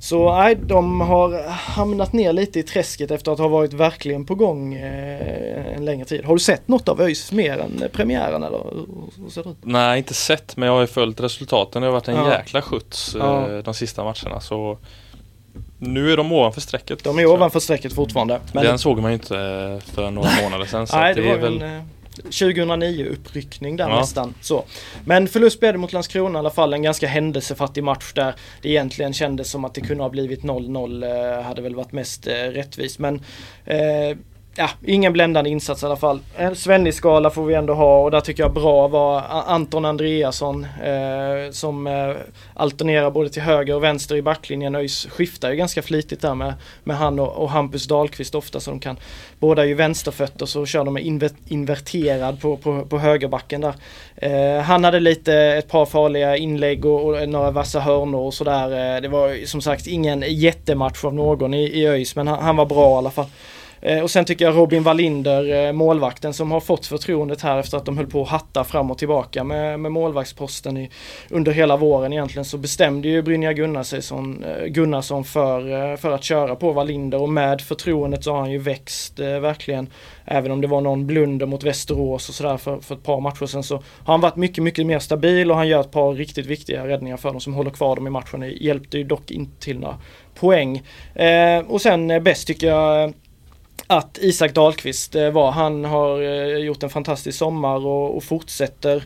Så nej, de har hamnat ner lite i träsket efter att ha varit verkligen på gång eh, en längre tid. Har du sett något av ÖIS mer än premiären eller hur? Nej, inte sett men jag har ju följt resultaten. Det har varit en ja. jäkla skjuts ja. Eh, de sista matcherna. Så nu är de ovanför strecket. De är ovanför strecket fortfarande. Men Den såg man ju inte eh, för några månader sedan. Så nej, det, det är väl... En, 2009 uppryckning där ja. nästan. Så. Men förlust blev det mot Landskrona i alla fall. En ganska händelsefattig match där det egentligen kändes som att det kunde ha blivit 0-0. Eh, hade väl varit mest eh, rättvist. Men eh, ja, ingen bländande insats i alla fall. En Svennis-skala får vi ändå ha och där tycker jag bra var Anton Andreasson eh, som eh, alternerar både till höger och vänster i backlinjen. ÖIS skiftar ju ganska flitigt där med, med han och, och Hampus Dahlqvist ofta så de kan. Båda är ju vänsterfötter så kör de med inver, inverterad på, på, på högerbacken där. Eh, han hade lite ett par farliga inlägg och, och några vassa hörnor och sådär. Eh, det var som sagt ingen jättematch av någon i, i ÖIS men han, han var bra i alla fall. Eh, och sen tycker jag Robin Wallinder, eh, målvakten som har fått förtroendet här efter att de höll på att hatta fram och tillbaka med, med målvaktsposten i, under hela våren egentligen så bestämde ju Brynja Gunnarsson, eh, Gunnarsson för, för att köra på Wallinder och med förtroendet så har han ju växt verkligen. Även om det var någon blunder mot Västerås och sådär för, för ett par matcher sen så har han varit mycket, mycket mer stabil och han gör ett par riktigt viktiga räddningar för dem som håller kvar dem i matchen. Det hjälpte ju dock inte till några poäng. Eh, och sen bäst tycker jag att Isak Dahlqvist eh, var. Han har eh, gjort en fantastisk sommar och, och fortsätter Eh,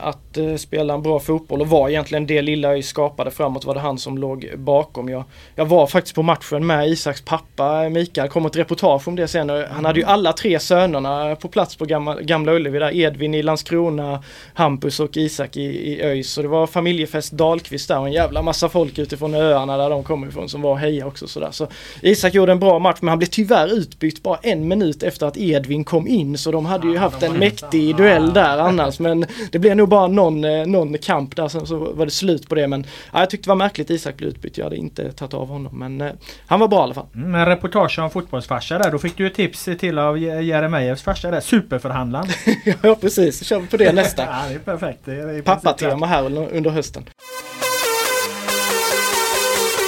att eh, spela en bra fotboll och var egentligen det lilla jag skapade framåt var det han som låg bakom. Jag, jag var faktiskt på matchen med Isaks pappa Mikael, kom ett reportage om det sen. Han hade ju mm. alla tre sönerna på plats på Gamla, gamla Ullevi där. Edvin i Landskrona, Hampus och Isak i, i ÖIS. Så det var familjefest Dahlqvist där och en jävla massa folk utifrån öarna där de kommer ifrån som var och heja också sådär. Så Isak gjorde en bra match men han blev tyvärr utbytt bara en minut efter att Edvin kom in så de hade ju haft en mäktig duell där annars men det blev nog bara någon, eh, någon kamp där, sen så var det slut på det. Men ja, jag tyckte det var märkligt Isak blev utbytt. Jag hade inte tagit av honom. Men eh, han var bra i alla fall. Mm, men reportage om fotbollsfarsa där. Då fick du ett tips till av Jeremijeffs farsa där. Superförhandlaren. ja precis, kör vi på det nästa. ja, det är perfekt. Pappatema här under hösten.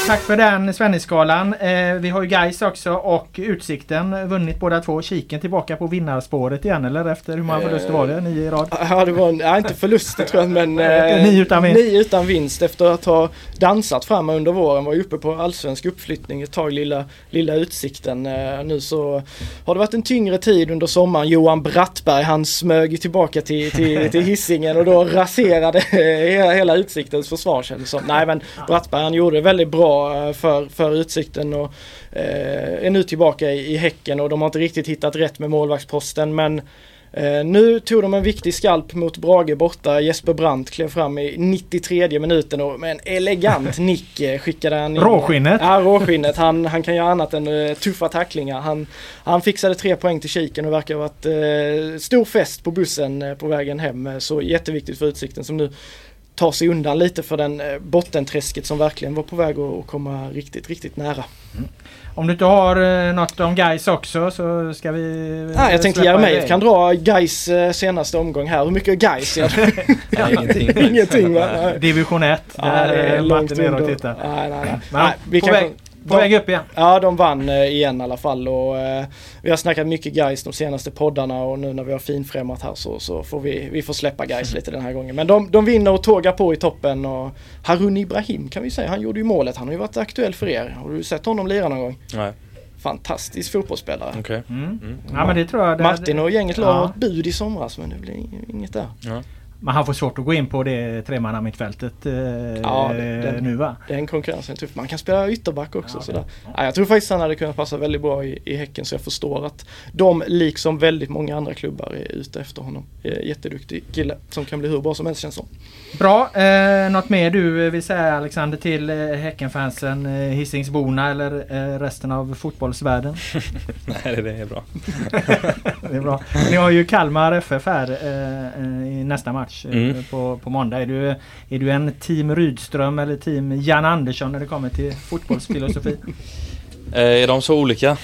Tack för den Svennisskalan. Eh, vi har ju Gais också och Utsikten vunnit båda två. Kiken tillbaka på vinnarspåret igen eller efter hur många förluster var det? Nio i rad? Ja det var, ja, inte förluster tror jag men eh, nio, utan vinst. nio utan vinst efter att ha dansat fram under våren. Var ju uppe på allsvensk uppflyttning ett tag lilla, lilla Utsikten. Eh, nu så har det varit en tyngre tid under sommaren. Johan Brattberg han smög tillbaka till, till, till hissingen och då raserade hela, hela Utsiktens försvar kändes som. Nej men Brattberg han gjorde det väldigt bra Eh, för, för Utsikten och eh, är nu tillbaka i, i Häcken och de har inte riktigt hittat rätt med målvaktsposten men Eh, nu tog de en viktig skalp mot Brage borta. Jesper Brandt klev fram i 93 minuten och med en elegant nick eh, skickade han in. Råskinnet? Ja, råskinnet. Han, han kan göra annat än uh, tuffa tacklingar. Han, han fixade tre poäng till kiken och verkar ha varit uh, stor fest på bussen uh, på vägen hem. Så jätteviktigt för Utsikten som nu ta sig undan lite för den eh, bottenträsket som verkligen var på väg att komma riktigt, riktigt nära. Mm. Om du inte har eh, något om Guys också så ska vi... Nej, jag tänkte Jeremejeff kan dra eh, senaste omgång här. Hur mycket är det? ingenting. ingenting va? Division 1. Ja, det är långt under. Nej, nej, nej. nej vi på, väg, På väg upp igen. Ja, de vann eh, igen i alla fall och eh, vi har snackat mycket guys de senaste poddarna och nu när vi har finfrämmat här så, så får vi, vi får släppa guys lite den här gången. Men de, de vinner och tågar på i toppen och Harun Ibrahim kan vi säga, han gjorde ju målet. Han har ju varit aktuell för er. Har du sett honom lira någon gång? Nej, Fantastisk fotbollsspelare. okej. Mm. Ja men det tror jag. Det, Martin och gänget la Ja. ett bud i somras men det blir inget där. Men han får svårt att gå in på det tremannamittfältet eh, Ja, den- nu va? Den konkurrensen är tuff. Man kan spela ytterback också. sådär. Ja, jag tror faktiskt han hade kunnat passa väldigt bra i, i Häcken så jag förstår att de, liksom väldigt många andra klubbar, är ute efter honom. Eh, Jätteduktig kille som kan bli hur bra som helst känns som. Bra. Eh, något mer du vill säga Alexander till eh, Häckenfansen, eh, Hisingsborna eller eh, resten av fotbollsvärlden? Nej, det är bra. det är bra. Ni har ju Kalmar FF här eh, i nästa match eh, Mm. på, på måndag. Är du, är du en team Rydström eller team Jan Andersson när det kommer till fotbollsfilosofi? Eh, är de så olika?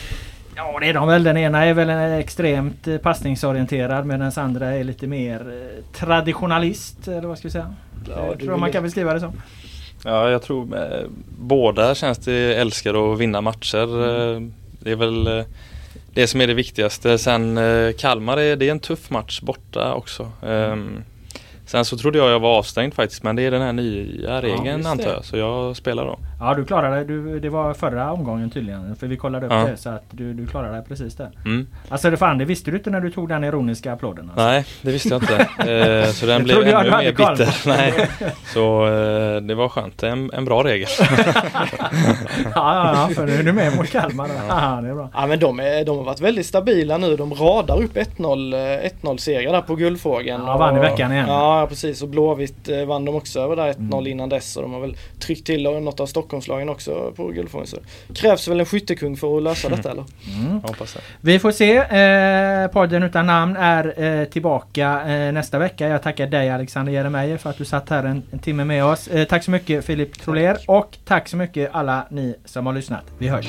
Ja det är de väl. Den ena är väl en extremt eh, passningsorienterad medan den andra är lite mer traditionalist. Eller vad ska vi säga? Ja, du tror jag vill man kan beskriva det som. Ja, jag tror eh, båda känns det älskar att vinna matcher. Eh, det är väl det som är det viktigaste. Sen eh, Kalmar, är, det är en tuff match borta också. Ehm, sen så trodde jag jag var avstängd faktiskt men det är den här nya regeln det. antar jag. Så jag spelar då. Ja du klarade det. Du, det var förra omgången tydligen. För vi kollade upp Ja. det så att du, du klarade det precis där. Mm. Alltså det fan det visste du inte när du tog den ironiska applåden. Alltså. Nej, det visste jag inte. Eh, så den Det blev ännu mer bitter. Nej. Så eh, det var skönt. En, en bra regel. ja, ja, ja, för nu är du med mot Kalmar. Ja, det är bra. Ja men de, är, de har varit väldigt stabila nu. De radar upp 1-0 eh, 1-0 segrar där på Guldfågeln. Ja, vann i veckan igen. Ja precis och Blåvitt eh, vann de också över där 1-0 Mm. innan dess. Och de har väl tryckt till något av Stockholmslagen också på Guldfågeln. Så krävs väl en skyttekung för att lösa detta eller? Jag hoppas det. Vi får se. Eh, podden utan namn är eh, tillbaka eh, nästa vecka. Jag tackar dig Alexander Jeremejeff för att du satt här en, en timme med oss. Eh, tack så mycket Filip Troler och tack så mycket alla ni som har lyssnat. Vi hörs!